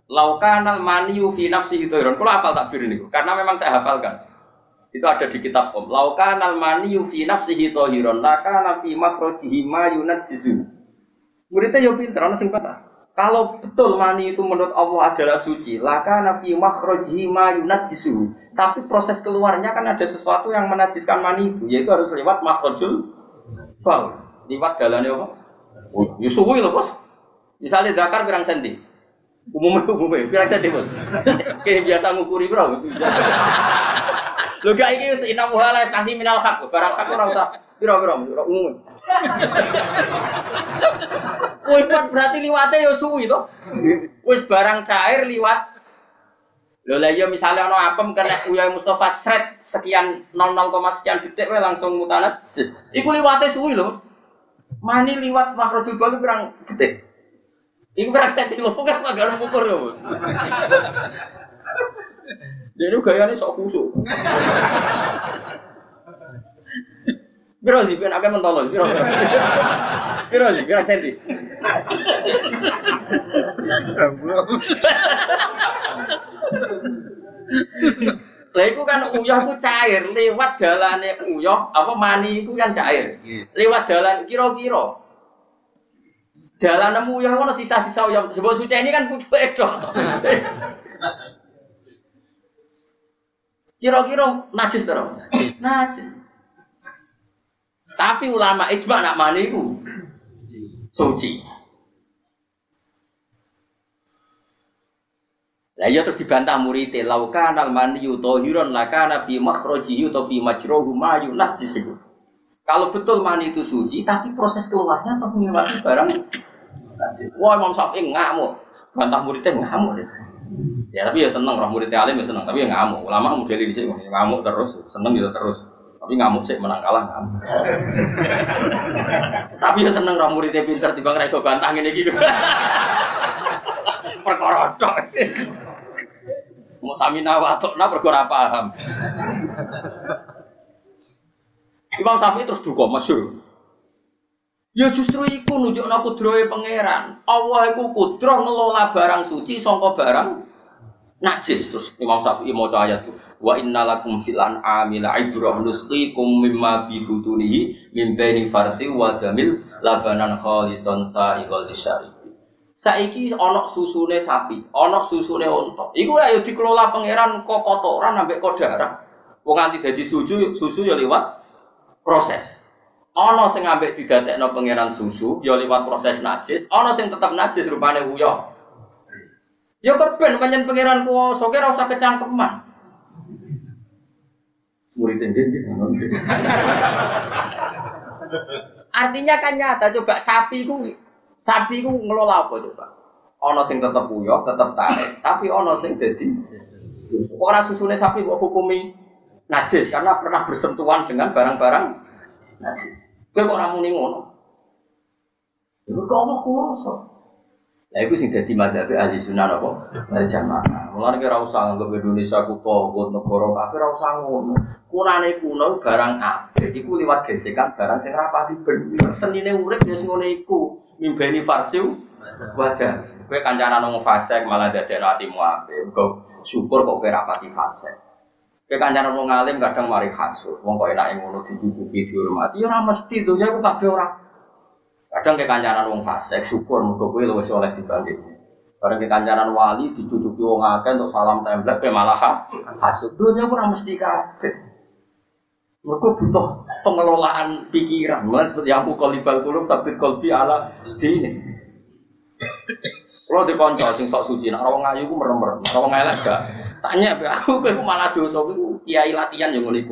Laukanal maniyu fi nafsi dhairon. Kalau hafal takbir ini, karena memang saya hafalkan. Itu ada di kitab Om. Laukanal maniyu fi nafsihi dhahiron, lakana fi makhrajihi ma yunajjizu. Muridnya yo pinter, ono sing bantah. Kalau betul mani itu menurut Allah adalah suci, laka nafi makhrajihi ma yunajjisu. Tapi proses keluarnya kan ada sesuatu yang menajiskan mani itu, yaitu harus lewat makhrajul baul. Lewat jalannya apa? Ya suwi loh bos. Misalnya dakar pirang senti. Umumnya umumnya pirang senti bos. Kayak biasa ngukuri bro. Lho gak iki wis inamu halal stasi minal hak, barang hak ora usah pira-pira umum. Liwat berarti liwatnya ya suwi to. Wis barang cair liwat. Lho lah ya misalnya ono apem kena Uya Mustafa sret sekian 00, sekian detik wae langsung mutanat. Iku liwatnya suwi lho. Mani liwat makhrajul bal kurang detik. Iku berang senti lho kan gak ngukur ya. Jadi gayanya sok khusyuk. Biro sih, kan akan mentolong. Biro, biro sih, biro senti. Lah iku kan uyah ku cair lewat dalane uyah apa mani iku kan cair. Lewat dalan kira-kira. Dalan uyah ono sisa-sisa uyah. Sebab suci ini kan pucuk edok. Kira-kira najis to? Najis. Tapi ulama ijma nak mani iku suci. Lah ya terus dibantah murid lauka nal maniyu tahiron lakana fi makhrajihi atau fi majruhu ma yunajjis Kalau betul mani itu suci, tapi proses keluarnya tetap melewati barang Wah Imam Syafi'i ngamuk, bantah muridnya ngamuk. Ya tapi ya seneng, roh muridnya alim ya seneng, tapi ya ngamuk. Ulama model di sini ngamuk terus, seneng gitu terus. Tapi ngamuk sih menang kalah ngamuk. tapi ya seneng roh muridnya pinter tiba ngerasa bantah ini gitu. Perkara Mau samina watokna perkara paham. Imam Syafi'i terus duka masyur. Ya justru iku nunjukno kudrohe pangeran. Allah iku kudroh ngelola barang suci sangka barang najis. Terus Imam Syafi'i maca ayat itu. Wa innalakum fil an'ami la'ibrah nusqikum mimma fi butunihi min baini farthi wa jamil labanan khalisan sa'iqal lisyari. Saiki ana susune sapi, ana susune unta. Iku ayo dikelola pangeran kok kotoran ambek kok darah. Wong nganti dadi susu, susu ya lewat proses. Ana sing ambek didadekno pangeran susu ya lewat proses najis, ana sing tetep najis rupane wuyo. Ya keben panjen pangeran kuwasa ora usah kecangkeman. Murid ndi Artinya kan nyata coba sapi ku Sapi ku ngelola apa coba? Ono sing tetep uyah, tetep tarik, tapi ono sing dadi susu. Ora susune sapi kok hukumi najis karena pernah bersentuhan dengan barang-barang najis. Kowe kok ora muni ngono? Iku kok apa kuwasa? Lah iku sing dadi madzhab ahli sunnah apa? Wal jamaah. Mulane kira usah nganggep Indonesia ku togut negara kafir ora usah ngono. Kunane kuno barang apik iku liwat gesekan barang sing rapati bener. Senine urip ya sing ngene iku mimbeni farsiu wadah. Kowe kancanan ngomong fasek malah dadekno atimu apik. Kok syukur kok kowe rapati fasek. Kowe kancanan wong alim kadang mari hasud. Wong kok enake ngono dicucuki dihormati ya ora mesti dunya ku kabeh ora. Kadang ke kancanan wong fasek syukur mergo kowe luwih oleh dibanding. Bareng ke kancanan wali dicucuki wong akeh untuk salam template kowe malah hasud. Ku ora mesti kabeh. Mereka butuh pengelolaan pikiran. Mulai seperti aku kolibal kulub sabit kolbi ala dini. Kalau di konco sing sok suci, nak rawang ayu ku merem merem, rawang elek gak. Tanya be aku, aku malah dosa, aku kiai latihan yang kuwi.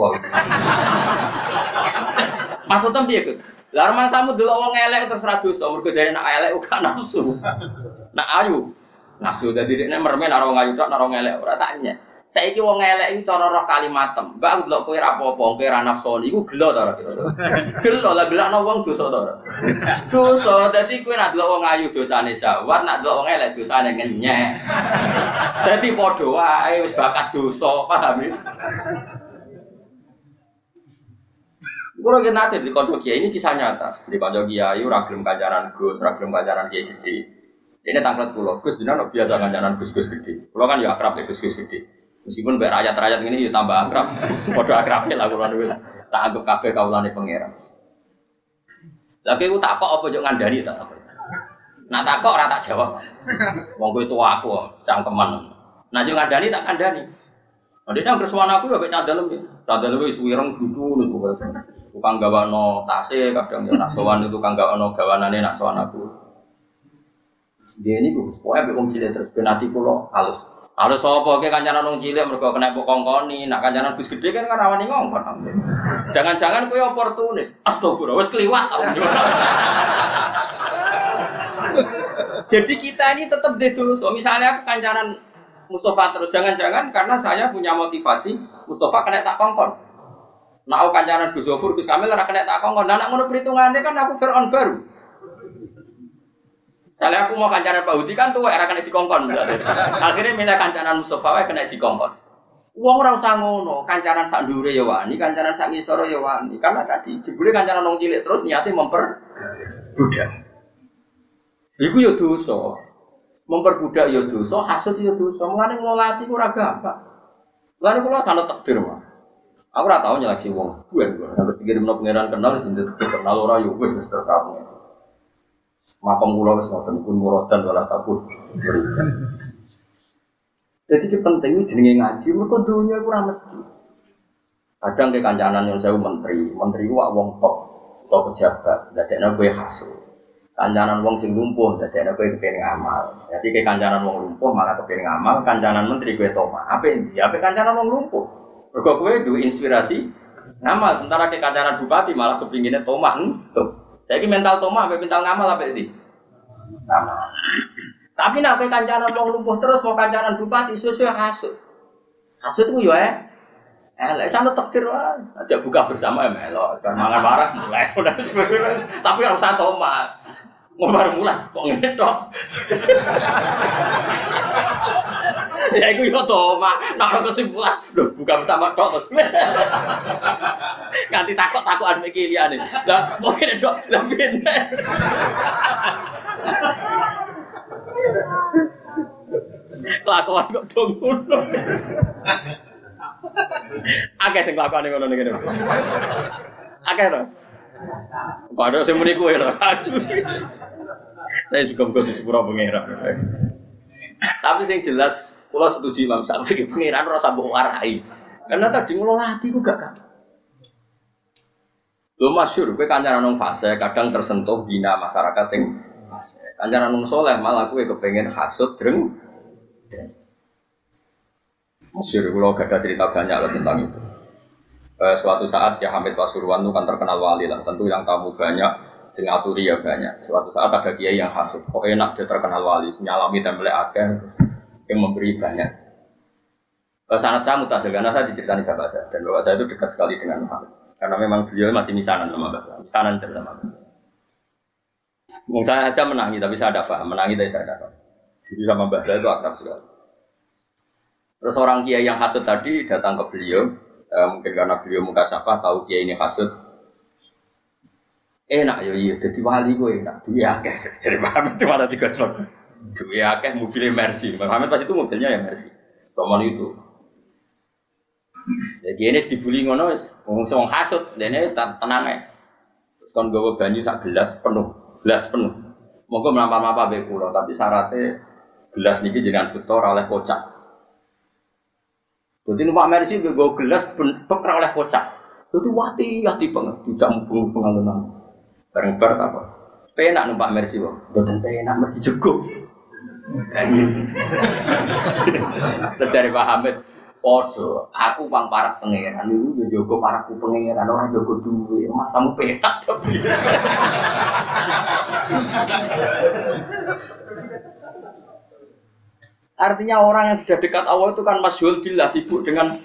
Maksudnya piye Gus? Lah samu dulu wong elek terus ra dosa, mergo jare nak elek uga nafsu. Nak ayu nafsu dadi dekne mermen ora wong ayu tok ora wong elek ora tanya. Saiki wong elek iki cara roh kalimatem. Mbak aku delok kowe ra apa-apa, kowe ra nafsu iku gelo ta ora Gelo lah gelakno wong dosa ta ora? Dosa dadi kowe ra delok wong ayu dosane sawat, nak delok wong elek dosane ngenyek. Dadi padha wae wis bakat dosa, paham ya? Kulo ki nate di kanca kiai ini kisah nyata. Di kanca kiai ora gelem kancanan Gus, ora gelem kancanan kiai gede. Ini tanglet kulo, Gus jenengan biasa kancanan Gus-gus gede. Kulo kan ya akrab ya Gus-gus gede. Meskipun mbek rakyat-rakyat ini ya tambah akrab. Padha akrabnya lah kulo niku. Tak anggap kabeh kawulane pangeran. Lah kowe tak kok apa yo ngandani tak apa. Nah tak kok ora tak jawab. Wong tua aku, cangkeman. Nah yo ngandani tak kandani. Nah, dia kersuan aku ya kayak cadel ya. Cadel itu suwireng gitu, nih tukang gawano tase kadang ya nak sowan itu tukang gawano gawanane nak sowan aku. Dia ini gue pokoknya wong cilik terus benati kulo halus. Halus sopo ke kancanan wong cilik mereka kena kongkoni. Nak kancanan bus gede kan kan rawani ngongkon. Jangan-jangan kue oportunis. Astagfirullah wes keliwat jadi kita ini tetap itu so misalnya aku kancanan Mustafa terus jangan-jangan karena saya punya motivasi Mustafa kena tak kongkon Nah, aku kancanan Gus Zofur, Gus Kamil ora kena tak kongkon. Nah, nak ngono perhitungannya kan aku Fir'aun baru. Saya aku mau kancanan Pak Hudi kan tuh era kena dikongkon. Akhirnya milih kancanan Mustafa wae kena dikongkon. Uang orang usah ngono, kancanan sak ndure ya wani, kancanan sak ngisor ya wani. Karena tadi jebule kancanan wong cilik terus niate memper budak. Iku ya dosa. Memperbudak ya dosa, hasud ya dosa. Mulane ngelolati ku ora gampang. Mulane kula takdir. Aku ora tau nyeleksi wong. Bukan gue. Yang ketiga di mana pangeran kenal, jadi kenal orang yuk wes terus aku. Makam kula wis ngoten pun muradan wala takut. Jadi itu penting jenenge ngaji, mereka dunia kurang mesti. Kadang ke kancanan yang saya menteri, menteri wak wong top atau pejabat, ada gue hasil. Kancanan wong sing lumpuh, jadi ada gue kepengen ngamal. Jadi ke kancanan wong lumpuh malah kepengen ngamal, kancanan menteri gue toma. Apa ini? Apa kancanan wong lumpuh? Mergo kowe duwe inspirasi ngamal, sementara ke kancanan bupati malah kepinginnya tomah tuh. Jadi mental tomah sampai mental ngamal apa ini? Ngamal. Tapi nak kowe kancanan wong lumpuh terus mau kancanan bupati sesuai hasud. Hasud itu ya Eh, sana takdir wae. Aja buka bersama ya melo. Kan mangan warak mulai. Tapi harus satu tomah. Ngomar mulai kok ngene tok. ya iku yo to, Mak. Nek kesimpulan, lho buka bersama tok. Nganti takok-takokan iki liyane. Lah kok ngene tok, lah pinter. Kelakuan kok dong ngono. Akeh sing kelakuane ngono ngene. Akeh to. Padahal sing muni kowe lho. Saya juga bukan di sepura pengira. Tapi yang jelas, kalau setuju Imam Syafi'i pengiran rasa warai. Karena tadi ngelola hati juga kan. Lo masyur, gue kancaran nong fase, kadang tersentuh bina masyarakat sing fase. Kancaran nong soleh malah gue kepengen hasut dreng. Masyur, kalau gak ada cerita banyak lah tentang itu. Eh, suatu saat ya Hamid Pasuruan itu kan terkenal wali lah. Tentu yang tamu banyak, sing aturi ya banyak. Suatu saat ada kiai yang hasut, kok enak dia terkenal wali, nyalami tembel akeh, yang memberi banyak. Ke sanat saya mutasil karena saya diceritakan bapak saya dan bapak saya itu dekat sekali dengan Muhammad. Karena memang beliau masih misanan sama bapak saya, misanan cerita sama bapak saya. saya aja menangi, tapi saya ada paham. Menangi tapi saya ada paham. Jadi sama bapak saya itu akrab sekali. Terus orang kiai yang hasut tadi datang ke beliau, eh, mungkin karena beliau muka syafa tahu kiai ini hasut. Enak ya iya, jadi wali gue enak, dia akeh. Jadi Muhammad cuma ada tiga Duwe akeh mobilnya Mercy. Muhammad pas itu mobilnya ya Mercy. Tomal itu. Jadi ini dibully ngono wong wong hasud, dene wis tenang ae. Terus kon gawa banyu sak gelas penuh, gelas penuh. Monggo mlampah-mlampah mbek kula, tapi syaratnya gelas niki jangan betul oleh kocak. Jadi numpak Mercy gue gelas beker oleh kocak. Itu wati hati banget, tidak mau pengalunan. Bareng bar apa? Penak numpak Mercy wong, boten penak mergi jeguk. Terjadi Pak Hamid, Podo, aku pang para pangeran itu ya jogo paraku pangeran orang jogo duwe, masa mau penak Artinya orang yang sudah dekat Allah itu kan masyhur bila sibuk dengan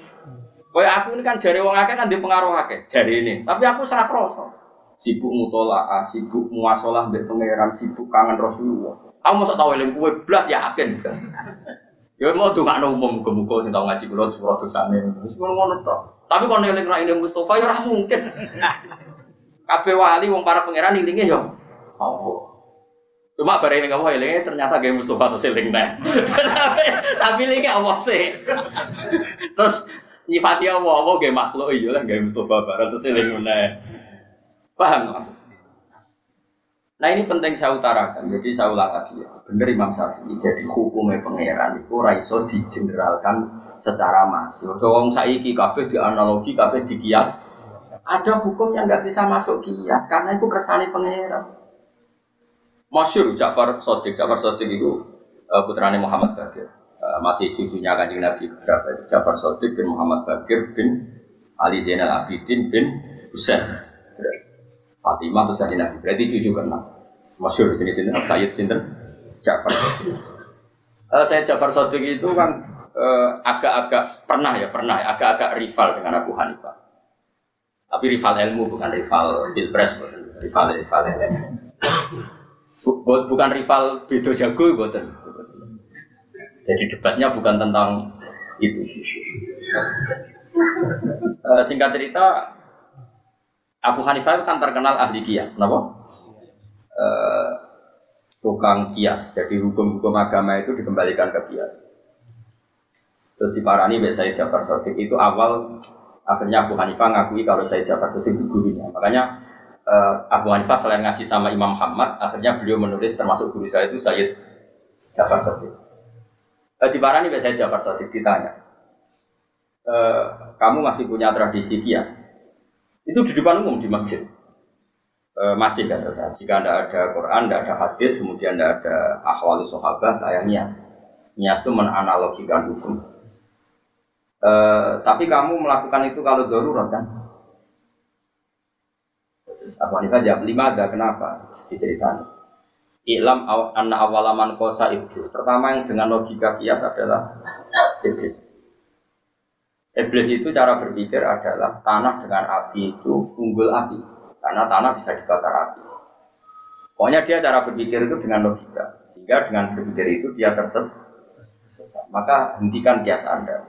Kayak aku ini kan jari wong akeh kan di pengaruh akeh, jari ini. Tapi aku sangat kroso. Sibuk mutolaah, sibuk muasalah mbek pangeran, sibuk kangen Rasulullah. Aku mau tahu eling kue blas yakin. Ya mau tuh nggak umum muka-muka sing tau ngaji kula sepuluh dosane. Wis ngono tok. Tapi kalau eling ra ini Mustafa ya ora mungkin. Kabeh wali wong para pangeran ilinge ya. Cuma bareng ini kamu ilingnya ternyata gaya Mustafa atau siling nah. tapi tapi ini Allah sih. Terus nyifati Allah, Allah gaya makhluk iya lah gaya Mustafa bareng terus siling nah. Paham? Nah ini penting saya utarakan, jadi saya ulang lagi ya. Bener Imam Syafi'i, jadi hukumnya pangeran itu raiso digeneralkan secara masif. So wong saiki analogi, kabeh di kias. Ada hukum yang nggak bisa masuk kias karena itu kersane pangeran. Masyur Ja'far Sodik, Ja'far Sodik itu uh, putranya Muhammad Bakir. Uh, masih cucunya kanjeng Nabi berapa? Ja'far Sodik bin Muhammad Bakir bin Ali Zainal Abidin bin Husain. Fatimah terus kanjeng Nabi. Berarti cucu keenam. Masyur jenis ini Sayyid Sinten Ja'far Sodik. Uh, saya Ja'far Sodik itu kan agak-agak uh, pernah ya pernah ya, agak-agak rival dengan Abu Hanifah. Tapi rival ilmu bukan rival pilpres, rival rival ilmu. Bukan rival bedo jago, bukan. Jadi debatnya bukan tentang itu. Uh, singkat cerita, Abu Hanifah kan terkenal ahli kias, kenapa? Uh, tukang kias. Jadi hukum-hukum agama itu dikembalikan ke kias. Terus di Parani saya Jafar Sotik itu awal akhirnya Abu Hanifah ngakui kalau saya Jafar Sotik itu gurunya. Makanya uh, Abu Hanifah selain ngaji sama Imam Muhammad, akhirnya beliau menulis termasuk guru saya itu Sayyid Jafar Sotik. Uh, di Parani saya Jafar Sotik ditanya, uh, kamu masih punya tradisi kias? Itu di depan umum di masjid. E, masih kata saya. Jika tidak ada Quran, tidak ada hadis, kemudian tidak ada ahwal sahabat, saya nias. Nias itu menanalogikan hukum. E, tapi kamu melakukan itu kalau darurat kan? Abu Hanifah jawab lima ada kenapa? Diceritakan. Ilam anna awalaman kosa iblis. Pertama yang dengan logika kias adalah iblis. Iblis itu cara berpikir adalah tanah dengan api itu unggul api karena tanah bisa dibakar api. Pokoknya dia cara berpikir itu dengan logika sehingga dengan berpikir itu dia tersesat. Maka hentikan kias Anda.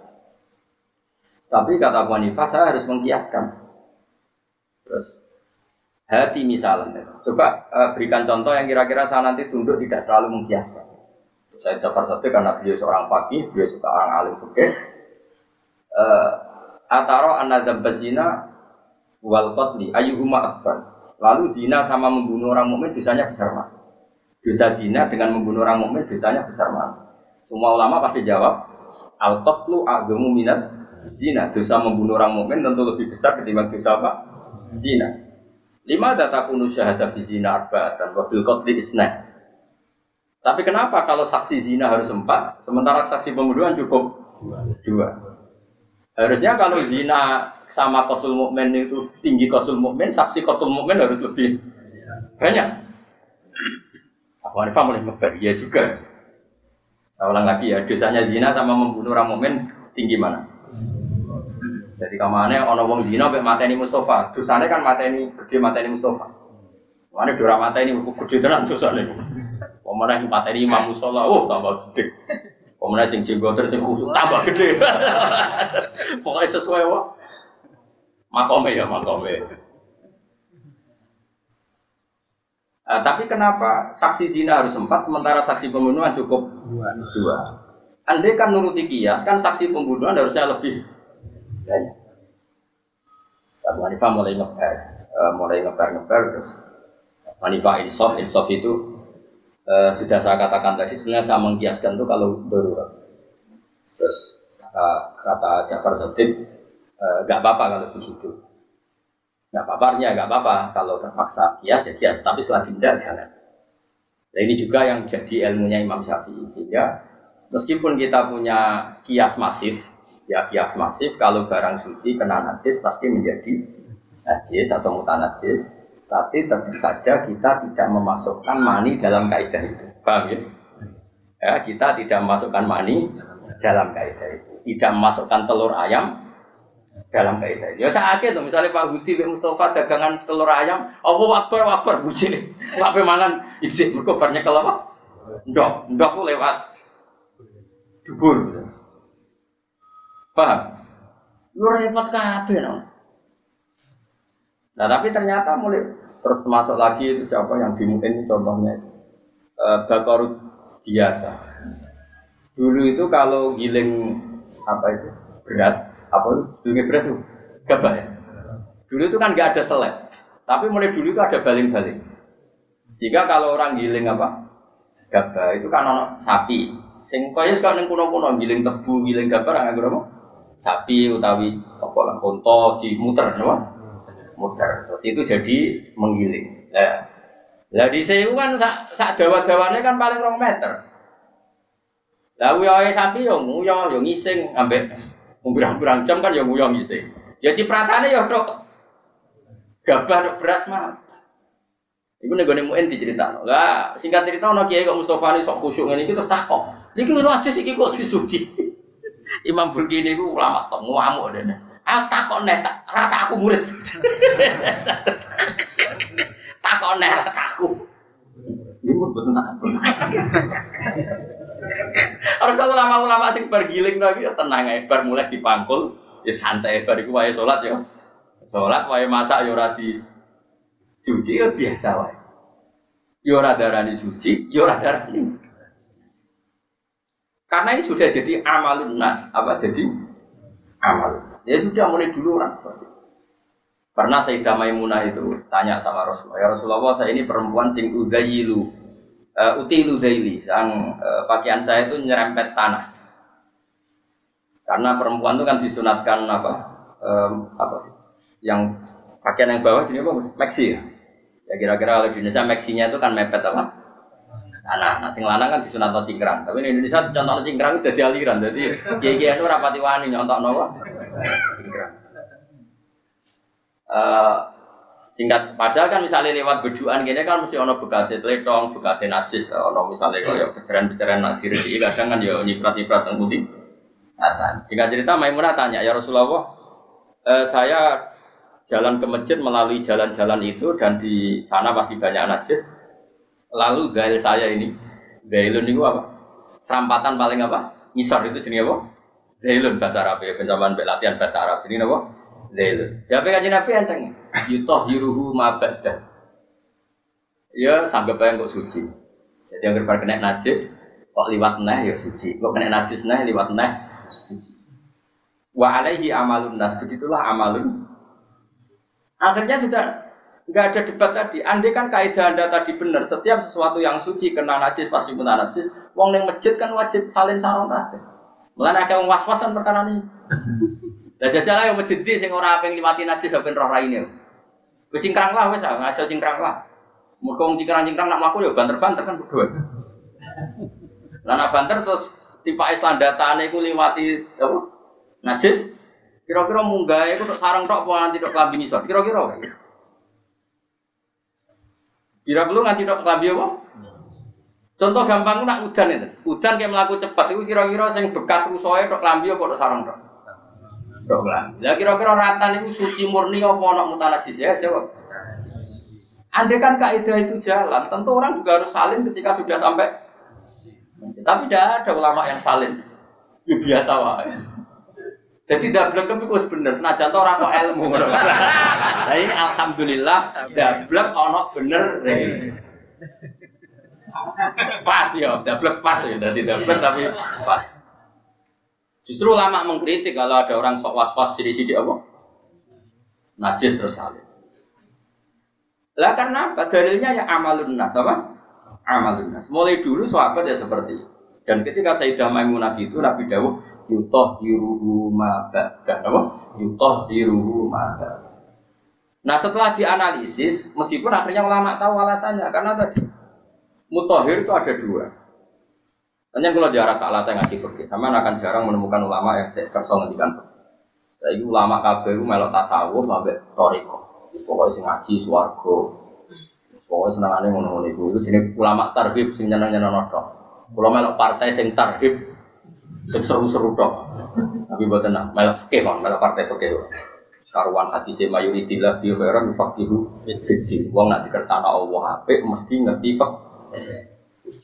Tapi kata Abu saya harus mengkiaskan. Terus hati misalnya. Coba uh, berikan contoh yang kira-kira saya nanti tunduk tidak selalu mengkiaskan. Saya Jafar satu karena beliau seorang fakih, beliau suka orang alim fikih uh, ataro anadzab zina wal qatli ayyuhuma akbar. Lalu zina sama membunuh orang mukmin dosanya besar mana? Dosa zina dengan membunuh orang mukmin dosanya besar mana? Semua ulama pasti jawab al qatlu aghamu minas zina. Dosa membunuh orang mukmin tentu lebih besar ketimbang dosa apa? Zina. Lima data kunu syahadah fi zina arba'atan wa fil qatli isna. Tapi kenapa kalau saksi zina harus empat, sementara saksi pembunuhan cukup dua? Harusnya kalau zina sama kotul mukmin itu tinggi kotul mukmin, saksi kotul mukmin harus lebih banyak. Abu Hanifah mulai ngebar, iya juga. Saya ulang lagi ya, dosanya zina sama membunuh orang mukmin tinggi mana? Jadi kamane ono wong zina mek mateni Mustafa, dosane kan mateni gede mateni Mustafa. Mana dora mateni gede tenan susane. Pemana mateni Imam Mustola, oh tambah gede. Pemenang sing jenggoter sing khusus tambah gede. Pokoknya sesuai wah. Makome ya makome. Uh, tapi kenapa saksi zina harus empat sementara saksi pembunuhan cukup dua? dua. Andai kan nuruti kias kan saksi pembunuhan harusnya lebih banyak. Sabu Hanifah mulai ngebar, uh, mulai ngebar ngebar terus Hanifah insaf insaf itu uh, sudah saya katakan tadi sebenarnya saya mengkiaskan itu kalau darurat. Terus kata, kata Jafar Sodik, eh, nggak apa-apa kalau begitu. Nggak apa-apa, ya nggak apa-apa kalau terpaksa kias ya kias, tapi setelah tidak jangan. Nah, ini juga yang jadi ilmunya Imam Syafi'i sehingga meskipun kita punya kias masif, ya kias masif kalau barang suci kena najis pasti menjadi najis atau mutanajis, tapi tentu saja kita tidak memasukkan mani dalam kaidah itu. Paham ya? Ya, kita tidak memasukkan mani dalam kaidah itu. Tidak memasukkan telur ayam dalam kaidah itu. Ya sakit tuh misalnya Pak Budi Pak Mustafa dagangan telur ayam, apa wakbar wakbar buji. Pak pemangan ijik berkobarnya kalau apa? Ndok, ndok lewat dubur. Paham? Lu repot kabeh no. Nah tapi ternyata mulai terus masuk lagi itu siapa yang dimungkin contohnya itu e, bakorut biasa. Dulu itu kalau giling apa itu beras apa itu beras itu gabah ya. Dulu itu kan nggak ada selek, tapi mulai dulu itu ada baling-baling. Sehingga kalau orang giling apa gabah itu kan ono sapi. Sing kaya sekarang kuno-kuno giling tebu, giling gabah nggak? Sapi utawi apa lah konto dimuter, apa? Muter. Terus itu jadi menggiling. Nah, lah di sewu kan sak sak dawa-dawane kan paling rong meter. Lah uyoe sapi yo nguyo yo ngising ambek pirang-pirang jam kan yo nguyo ngising. Ya cipratane yo tok gabah beras mah. Iku nek gone muen diceritakno. Lah singkat cerita ono kiai kok Mustofa ini sok khusyuk ngene iki terus takok. Niki lho aja iki kok disuci. Imam Burkini ku ulama tok ngamuk dene. Aku takon nek rata aku murid. takon nek rata aku. Pun betul takon. Orang kalau ulama-ulama sing bergiling lagi ya tenang aja, bar mulai dipangkul, ya santai bar iku wae salat ya. Salat wae masak ya ora di cuci ya biasa wae. Ya ora darani suci, ya ora darani. Karena ini sudah jadi amalun nas, apa jadi amal. Ya sudah mulai dulu orang seperti itu. Pernah Sayyidah Maimunah itu tanya sama Rasulullah, ya Rasulullah saya ini perempuan sing udayilu, uh, utilu daily, sang uh, pakaian saya itu nyerempet tanah. Karena perempuan itu kan disunatkan apa, um, apa yang pakaian yang bawah jadi apa? Maxi ya. Ya kira-kira kalau di Indonesia maxinya itu kan mepet apa? Tanah. Nah, sing lanang kan disunat cingkrang. Tapi di Indonesia contoh cingkrang sudah dialiran. Jadi kiai itu rapati wani nyontok nopo Uh, singkat padahal kan misalnya lewat beduan gini kan mesti ono bekasnya teletong, bekasnya najis, ono misalnya kalau pecahan-pecahan nanti rezeki kadang kan ya nyiprat-nyiprat yang putih. Nah, singkat cerita Maimunah tanya ya Rasulullah, uh, saya jalan ke masjid melalui jalan-jalan itu dan di sana pasti banyak najis. Lalu gail saya ini, gailun itu apa? Serampatan paling apa? Misor itu jenis apa? Zailun bahasa Arab ya, pencaman latihan bahasa Arab. Jadi apa? Zailun. Siapa kaji Nabi enteng? Yutoh hiruhu mabadah. Ya sanggap yang kok suci. Jadi yang berbar kena najis, kok liwat neh ya suci. Kok kena najis neh liwat neh suci. Wa alaihi amalun nas. Begitulah amalun. Akhirnya sudah nggak ada debat tadi. Andai kan kaidah anda tadi benar, setiap sesuatu yang suci kena najis pasti kena najis. Wong yang masjid kan wajib salin sarong tadi. Mulane akeh wong was-wasan perkara ini. Lah jajal ayo masjid sing ora pengen liwati najis ben roh raine. Wis singkrang lah wis ah, ngaso singkrang lah. Muga wong cingkrang-cingkrang nak mlaku ya banter-banter kan berdua. Lah nak banter terus tipe Islam datane iku liwati apa? Najis. Kira-kira munggah iku tok sarang tok apa nganti tok klambi nisor? Kira-kira. Kira perlu nganti tok klambi apa? Contoh gampang nak udan itu. Udan kayak melaku cepat itu kira-kira yang bekas rusoe tok lambi apa tok sarang tok. Tok lambi. Lah kira-kira ratan itu suci murni apa ana mutanajis ya jawab. Andai kan kaidah itu jalan, tentu orang juga harus salin ketika sudah sampai. Tapi tidak ada ulama yang salin. Ya biasa wae. Jadi dablek itu bener, senajan to ora kok ilmu. Nah ini alhamdulillah dablek ono bener. Pas ya, double pas ya, jadi double tapi pas. Justru lama mengkritik kalau ada orang sok was-was sini-sini apa? Najis terus salib. Lah karena apa? Dalilnya yang amalun nas apa? Amalun nas. Mulai dulu sahabat ya seperti. Dan ketika Sayyidah Maimunah itu Nabi Dawud yutoh diruhu mabak apa? Yutoh diruhu mabak. Nah setelah dianalisis, meskipun akhirnya ulama tahu alasannya karena tadi mutahhir itu ada dua. Hanya kalau jarak tak latih ngaji pergi, sama akan jarang menemukan ulama yang saya kerso ngendikan. Saya ulama kabeh itu melok tasawuf sampai toriko. Pokoknya sing ngaji swargo. Pokoknya senangane ngono-ngono iku. Itu jenis ulama tarhib sing nyeneng-nyeneng tok. Kalau melok partai sing tarhib sing seru-seru tok. Tapi buat tenang, melok fikih bang, melok partai fikih. Karuan hati saya mayoritillah di khairan fakihu fiddin. Wong nak dikersana Allah apik mesti ngerti pak.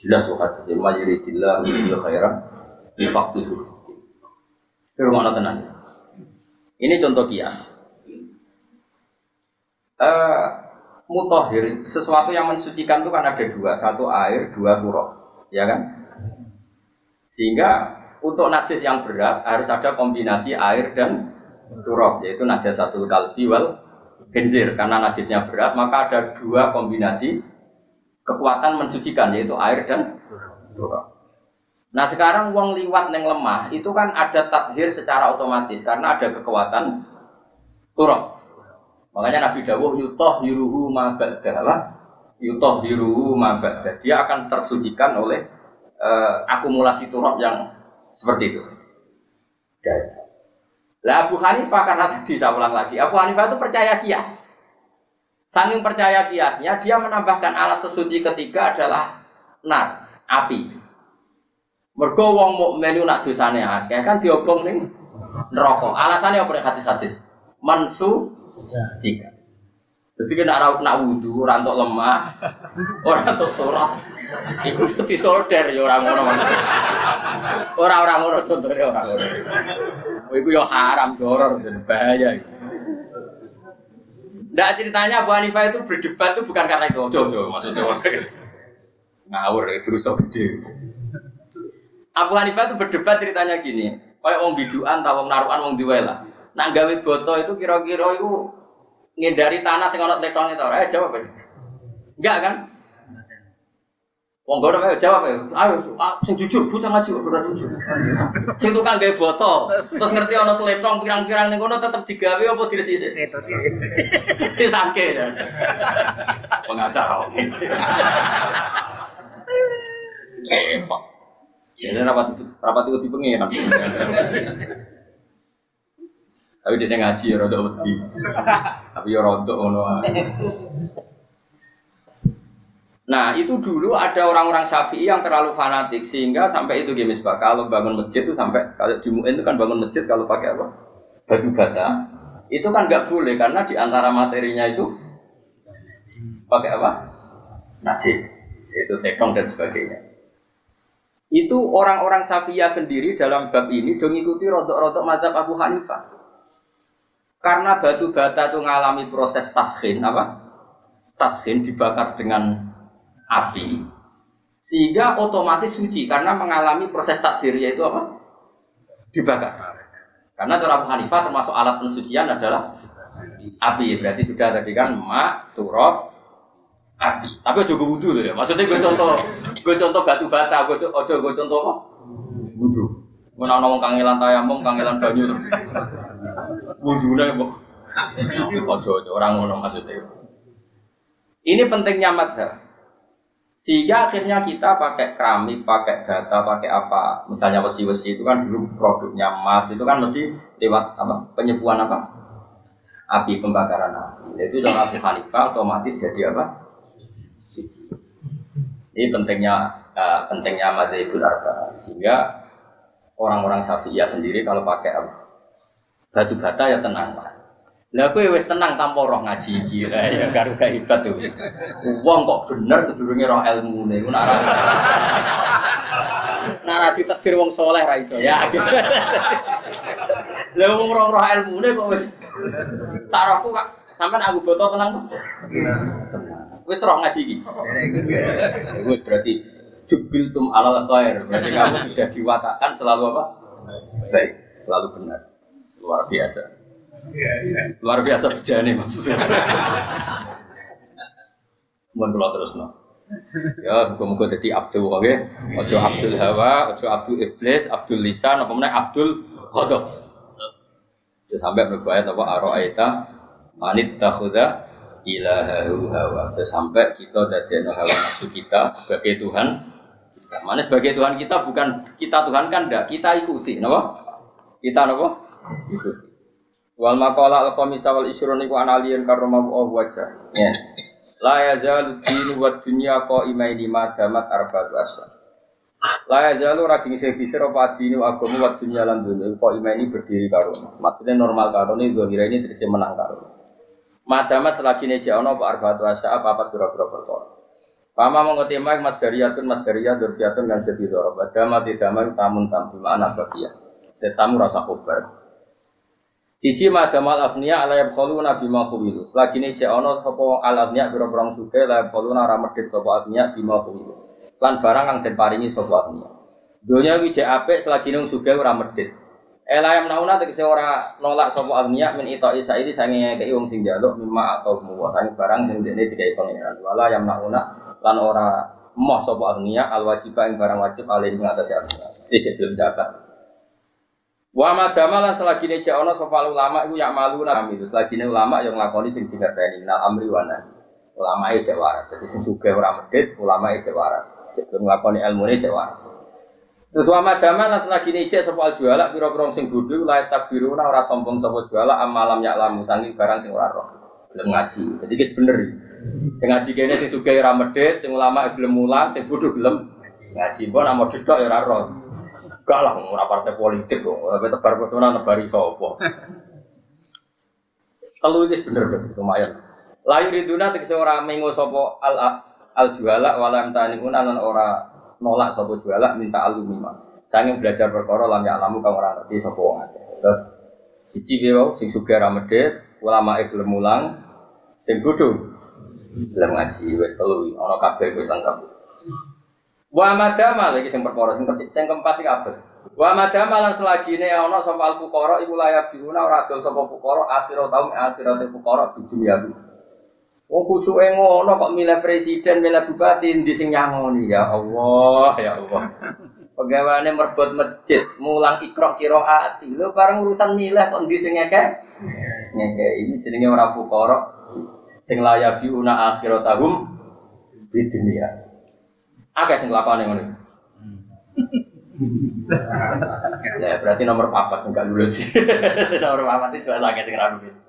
Jelas kok hati saya mayoritillah di khairan fakihu. Kira mana tenang. Ini contoh kias. Uh, mutahhir sesuatu yang mensucikan itu kan ada dua, satu air, dua turok, ya kan? Sehingga untuk najis yang berat harus ada kombinasi air dan turab yaitu satu kalbi wal genzir karena najisnya berat maka ada dua kombinasi kekuatan mensucikan yaitu air dan turab. Nah sekarang uang liwat neng lemah itu kan ada tathir secara otomatis karena ada kekuatan turab. Makanya Nabi Dawuh yutoh yuruhu mabadalah yutoh yuruhu mabadah. Dia akan tersucikan oleh uh, akumulasi turab yang seperti itu. Lah Abu Hanifah karena tadi saya ulang lagi, Abu Hanifah itu percaya kias. Saking percaya kiasnya, dia menambahkan alat sesuci ketiga adalah nar, api. Mergo wong mukmin nak dosane akeh kan diobong ning neraka. Alasannya apa hadis-hadis? Mansu jika. Jadi kena raut nak wudhu, orang lemah, orang untuk turah. Iku disolder ya orang ngono. Orang-orang ngono contohnya orang ngono. Oh, itu ya haram, doror, dan bahaya. Tidak ceritanya Abu Hanifah itu berdebat itu bukan karena itu. Ojo, ojo, maksudnya ngawur itu rusak gede. Abu Hanifah itu berdebat ceritanya gini. Kayak wong biduan, tahu wong naruhan, wong diwala. Nah gawe boto itu kira-kira itu ngindari tanah sing ana tetone ta ora? Eh, jawab aja. Enggak kan? Wong gono ayo jawab ayo. Ayo, ah, sing jujur, bocah ngaji kok ora jujur. Sing tukang gawe boto, terus ngerti ana teletong pirang-pirang ning kono tetep digawe apa diresiki? Wis sangke. Ya. Pengacara oke. Ya rapat rapat itu dipengen. Tapi dia ngaji ya rada wedi. Tapi ya rada ngono. Nah itu dulu ada orang-orang syafi'i yang terlalu fanatik sehingga sampai itu gini pak kalau bangun masjid itu sampai kalau di itu kan bangun masjid kalau pakai apa? Batu bata. Itu kan nggak boleh karena di antara materinya itu pakai apa? Najis itu tekong dan sebagainya. Itu orang-orang Syafi'iyah sendiri dalam bab ini dong ikuti rodok-rodok mazhab Abu Hanifah. Karena batu bata itu mengalami proses taskin apa? Taskin dibakar dengan api. Sehingga otomatis suci karena mengalami proses takdirnya itu apa? Dibakar. Karena cara Abu Hanifah termasuk alat pensucian adalah api. Berarti sudah tadi kan mak turab api. Tapi ojo gue wudhu ya. Maksudnya gue contoh gue contoh batu bata gue ojo gue contoh apa? Wudhu gue nang ngomong kangelan tayamum kangelan banyu terus wudhu nih bu ojo ojo orang ngono maksudnya. Ini pentingnya madhab sehingga akhirnya kita pakai keramik, pakai data, pakai apa? Misalnya besi-besi itu kan dulu produknya emas itu kan mesti lewat apa? Penyebuan apa? Api pembakaran api. Itu dalam api Hanifah otomatis jadi apa? Ini pentingnya uh, pentingnya Madzhabul Arba. Sehingga orang-orang Syafi'iyah sendiri kalau pakai batu bata ya tenang lah. Lah kowe wis tenang tanpa roh ngaji iki ya karo gak hebat tuh. Wong kok bener sedurunge roh ilmune iku nek Nara ditakdir wong soleh ra iso ya. Lah wong roh roh ilmune kok wis sarahku kak sampean aku boto tenang tuh. Tenang. Wis roh ngaji iki. Wis berarti jubiltum alal khair. Berarti kamu sudah diwatakan selalu apa? Baik, selalu benar. Luar biasa. Luar biasa bejane maksudnya. Mohon terus no. Ya, muga-muga dadi Abdul oke. Ojo Abdul Hawa, ojo Abdul Iblis, Abdul Lisan, apa meneh Abdul Ghadab. Sampai mlebu ayat apa aro'aita manit takhuda ilahahu hawa sampai kita dadekno hawa nafsu kita sebagai Tuhan kita. Mana sebagai Tuhan kita bukan kita Tuhan kan enggak, kita ikuti, napa? Kita napa? Ikuti. Wal maqala al khamisa wal isrun iku analian karma Allah wajah. Ya. La yazalu dinu wa dunya qaimaini ma damat arba'atu asyar. La yazalu ra ding sing bisir apa dinu agama wa dunya lan dunya qaimani berdiri karo. Maksudnya normal karo ini dua kira ini terus menang karo. Madamat selagi ini jauh nopo arba'atu asya apa apa pura-pura perkara. Pama mengotima mas dariyatun mas dariyat durfiyatun kan jadi dorob. Dama tidak mau tamun tamu anak bagia. Tetamu rasa kubar. Siji madamal afniya ala yabkhalu nabi ma khuwilu. Selagi ini nopo sopo al afniya pura-pura suke la yabkhalu nara medit sopo afniya bima. Lan barang yang den sopo afniya. Dunia wije apik selagi nung suke ora medit. Ela yang nauna tegese ora nolak sapa agniya min ito isa ini sange ngekeki wong sing njaluk mimma atau muwa sange barang sing dene dikai pangeran. Wala yang nauna lan ora moh sapa agniya al wajiba ing barang wajib alih ing atas agniya. Iki belum zakat. Wa madama lan selagi ne ana sapa ulama iku ya malu nami itu. Selagi ulama yang nglakoni sing dikerteni nal amri wa nahi. Ulama e waras. Dadi sing sugih ora medhit, ulama e waras. Cek nglakoni ilmune cek waras. Terus wa madama lan selagi ijek sapa juala pira-pira sing bodho la istabiruna ora sombong sapa juala amalam ya lamu sangi barang sing ora roh. Gelem ngaji. Jadi wis bener. Sing ngaji kene sing sugih ora medhit, sing ulama gelem mulang, sing bodho gelem ngaji. Mbok nak modus tok ya roh. Gak lah ora partai politik kok. Tapi tebar pesona nebari sapa. Telu iki bener lumayan. Layu riduna tegese ora mengo sapa al al juala walam taniun lan ora nolak sapa jualak minta alumima. Sange belajar perkara lam alamu kang ora ngerti sapa wong akeh. Terus siji wae sing sugih ra medhit, ulama gelem mulang, sing bodho gelem ngaji wis telu ana kabeh wis lengkap. Wa madama lagi sing perkara sing ketik sing keempat iki kabeh. Wa madama lan selagine ana sapa al fuqara iku layak diuna ora adol sapa fuqara akhir tahun akhirate fuqara di dunia Oh kusuke ngono kok milih presiden, milih bupati di sing nyangoni ya Allah, ya Allah. Pegawainya merbot masjid, mulang ikro kiro hati. Lo bareng urusan milih kok di sing ngeke? Ngeke ini jenenge ora fuqara sing layak diuna akhiratahum di dunia. Akeh sing lakone ngono. ya berarti nomor papat sing gak lulus. nomor papat itu lagi sing ra lulus.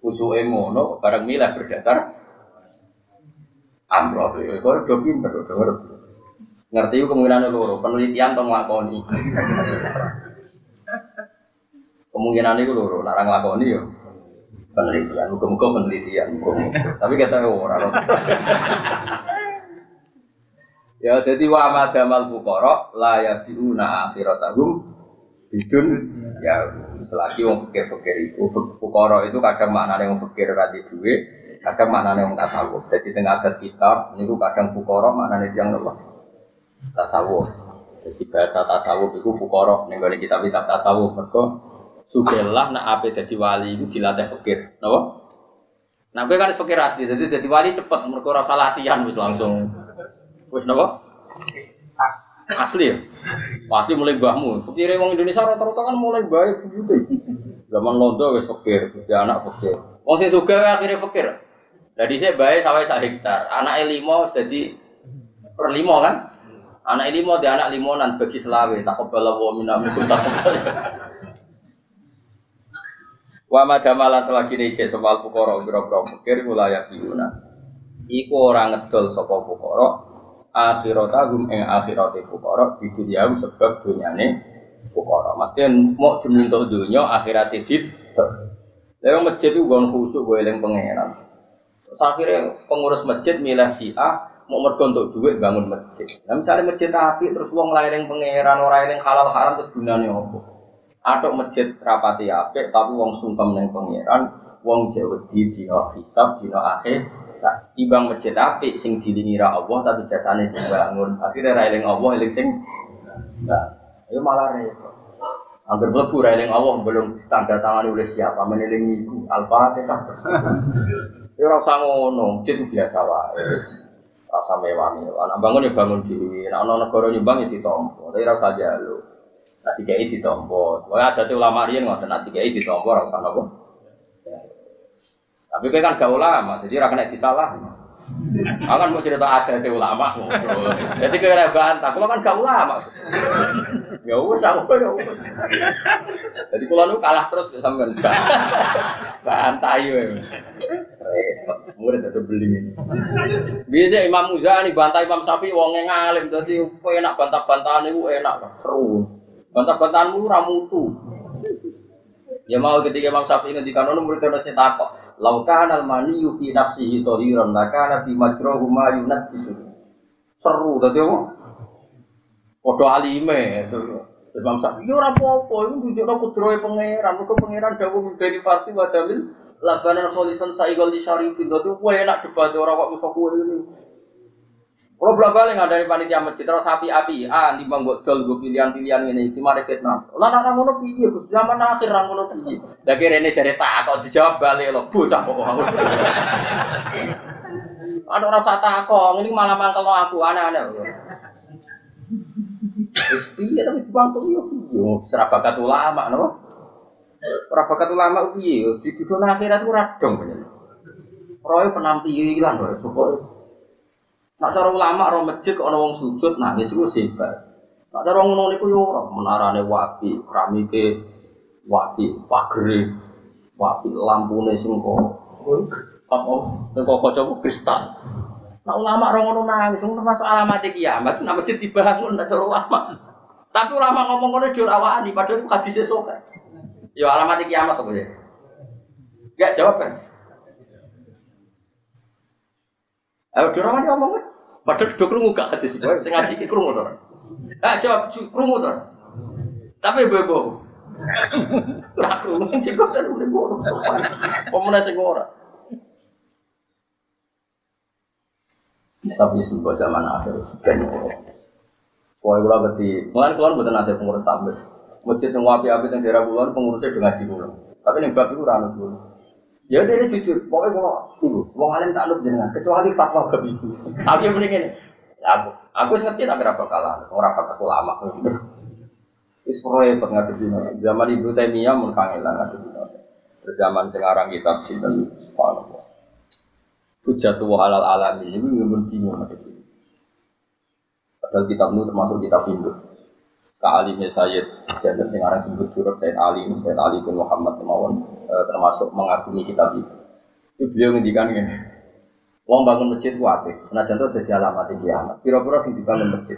Usuke ngono bareng milah berdasar amroh itu udah pinter udah ngerti. Ngerti itu kemungkinan loro penelitian atau ngelakoni kemungkinan itu loro larang ngelakoni ya penelitian. Muka-muka penelitian tapi kita orang ya jadi wa madamal fuqara la yabiuna akhiratahum bidun. Ya selagi wong fikir-fikir itu fukoro itu kadang maknanya wong fikir radi duwe kadang maknanya wong tasawuf. Jadi tengah adat kitab ini kadang fukoro maknanya yang nopo? Tasawuf. Jadi bahasa tasawuf itu fukoro nih kalau kitab-kitab tasawuf. Mereka sugelah nak apa jadi wali itu dilatih fikir nopo? Nah gue kan fikir asli jadi jadi wali cepet mereka rasa latihan wis langsung wis nopo Asli ya? Pasti mulai mbahmu. Pikirnya wong Indonesia rata-rata kan mulai baik begitu. Zaman londo wis fakir, dia anak fakir. Wong sing sugih akhirnya fakir. Jadi saya baik sampai sak hektar. Anak limo jadi per limo kan? Anak limo dia anak limonan bagi selawe. Tak kebal wa minna minkum tak kebal. Wa madamalan selagi dicek soal fukara biro-biro fakir wilayah diuna. Iku orang ngedol sapa fukara akhiratahum ing akhirate fuqara di dunia sebab dunyane fuqara. Maksudnya mau diminta dunia akhirate dit. Lalu masjid itu gon khusuk gue eling pangeran. Terus akhirnya pengurus masjid milih si A mau mergo untuk duit bangun masjid. Nah misalnya masjid api terus wong lain pangeran orang yang halal haram terus gunane opo? Atau masjid rapati api tapi wong sungkem neng pangeran, wong jauh di dino hisab dino akhir Ibang masjid api sing dilingi ra Allah tapi jasane sing bangun. Akhirnya ra eling Allah eling sing enggak. Ayo malah repot. Angger mlebu ra eling Allah belum tanda tangan oleh siapa menelingi iku Al-Fatihah. Ya ora usah ngono, masjid biasa wae. Rasa mewah-mewah. Nah, bangun ya bangun dhewe. Nek ana negara nyumbang ya ditampa. Tapi ora usah njaluk. Nah, dikai ditampa. Pokoke ada ulama riyen ngoten, nek dikai ditampa ora usah napa. Tapi kan gak ulama, jadi ora kena disalah. Aku kan mau cerita ada di ulama. Jadi kira bantah, kalau kan gak ulama. Ya wes aku ya. Jadi kalau nu kalah terus ya sampean. Bantah yo. Murid ada beli ini. Biasa Imam Muzani bantah Imam Syafi'i wonge ngalim dadi enak bantah-bantahan itu enak seru. Bantah-bantahan mu ra mutu. Ya mau ketika Imam Syafi'i ngendikan ono murid ono sing takok. Laukan al maniyu fi nafsihi tohiron, maka fi majrohu ma yunajjisu. Seru tadi apa? Podo alime. Imam Syafi'i ya ora apa-apa, iku nunjukno kudrohe pangeran, mergo pangeran dawuh dari farsi wa dalil labanan kholisan saigol di syarifin. Dadi enak debat ora kok iso kowe ini. Kalau belak balik nggak dari panitia masjid terus api api, ah di bang dol gue pilihan pilihan ini, di mana fitnah. Lah nak ngono piye gus zaman akhir nang ngono piye. Dah kira tak kok dijawab balik lo, bocah kok. Ada orang tak kok, ini malah mangkel aku aneh-aneh. Terus piye tapi bangku yo yo serabakat ulama no. Serabakat ulama piye di dunia akhirat itu radong bener. Roy penampilan roy. Nak cara ulama orang masjid wong sujud nangis iku sebar. Nak cara ngono niku yo ora menarane wapi, keramike wapi, pagere wapi, lampune sing kok apa sing kok kocok kristal. Nak ulama orang ngono nangis, termasuk alamat kiamat, nak masjid dibangun nak cara ulama. Tapi ulama ngomong ngono jur awani padahal itu hadis esok. Yo alamat kiamat apa ya? Gak jawab kan? Ayo, Durawan ngomong kan? Padahal do krungu gak hadis iki. Sing ngaji iki krungu to. Ah jawab krungu to. Tapi bebo. Ora krungu sing kok kan udah ngono. Pemene sing ora. Tapi sebuah zaman akhir dan Wah, berarti, mulai keluar bukan ada pengurus tampil. Masjid yang wapi-api yang daerah kulon pengurusnya dengan cikulon. Tapi yang bab itu ranut dulu. Ya udah ini jujur, pokoknya kalau ibu, mau alim tak lup jenengan, kecuali fatwa ke ibu. Aku yang mendingin, aku, aku ngerti tak berapa kalah, orang kata aku lama. Is proyek ngadepi di Zaman ibu Taimiyah mun kangelan ngadepi Zaman sekarang kita sinten subhanallah. Hujjatu halal alami ini pun bingung ngadepi. Padahal kitab itu termasuk kitab Hindu. Sa'alimnya Sayyid Zainal sekarang sebut surat Sayyid Ali Sayyid Ali bin Muhammad Temawon Eh, termasuk mengagumi kitab itu. Itu beliau ngendikan ini. Wong bangun masjid ku apik, senajan itu jadi alamat kiamat. Piro-piro sing dibangun masjid.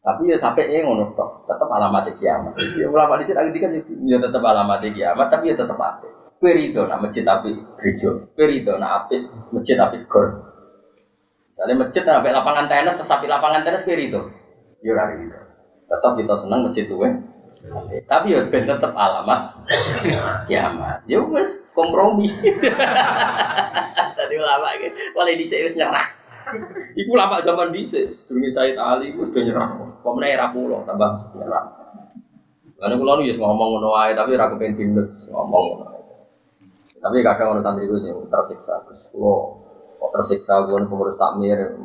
Tapi ya sampai ini ngono tok, tetap alamat kiamat. Ya ulama di sini kan ya tetap alamat kiamat, tapi ya tetap apik. Kowe rido nak masjid api gereja, kowe rido nak api masjid api gor. Misalnya masjid sampai lapangan tenis, terus lapangan tenis kowe rido. Ya rido. Tetap kita senang masjid tuh tapi ya ben tetep alamat kiamat. Ya wes kompromi. Tadi ulama iki, wale dhisik wis nyerah. Iku lama zaman dhisik, sedurunge Said Ali wis do nyerah. Pemene era kula tambah nyerah. Karena kula nu ya ngomong ngono wae tapi ora kepen tindak ngomong ngono. Tapi kadang ono santri ku sing tersiksa. Terus kok tersiksa kula pengurus takmir,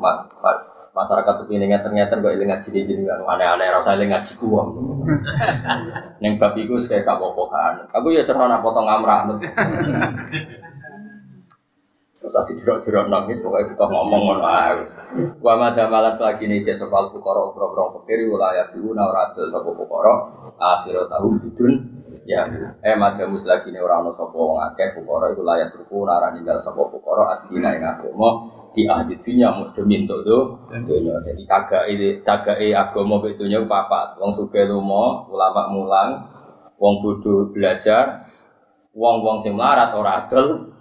masyarakat tuh ini ternyata gak ilang ngaji di kan aneh-aneh rasa ilang ngaji gua neng babi gue kayak kabokohan aku ya nak potong amrah terus tadi jerok-jerok nangis pokoknya kita ngomong ngono wa madha malas lagi nih cek soal fukara bro-bro fakir wilayah diuna ora adil sapa fukara akhir tahun bidun ya. Eh madha lagi nih ora ono sapa wong akeh fukara iku layak ruku ora ninggal sapa fukara adina ing agama di ahli dunia demi untuk tuh dunia jadi ini ini agama betunya papat wong suge lumo ulama mulang wong bodoh belajar wong wong sing melarat ora adol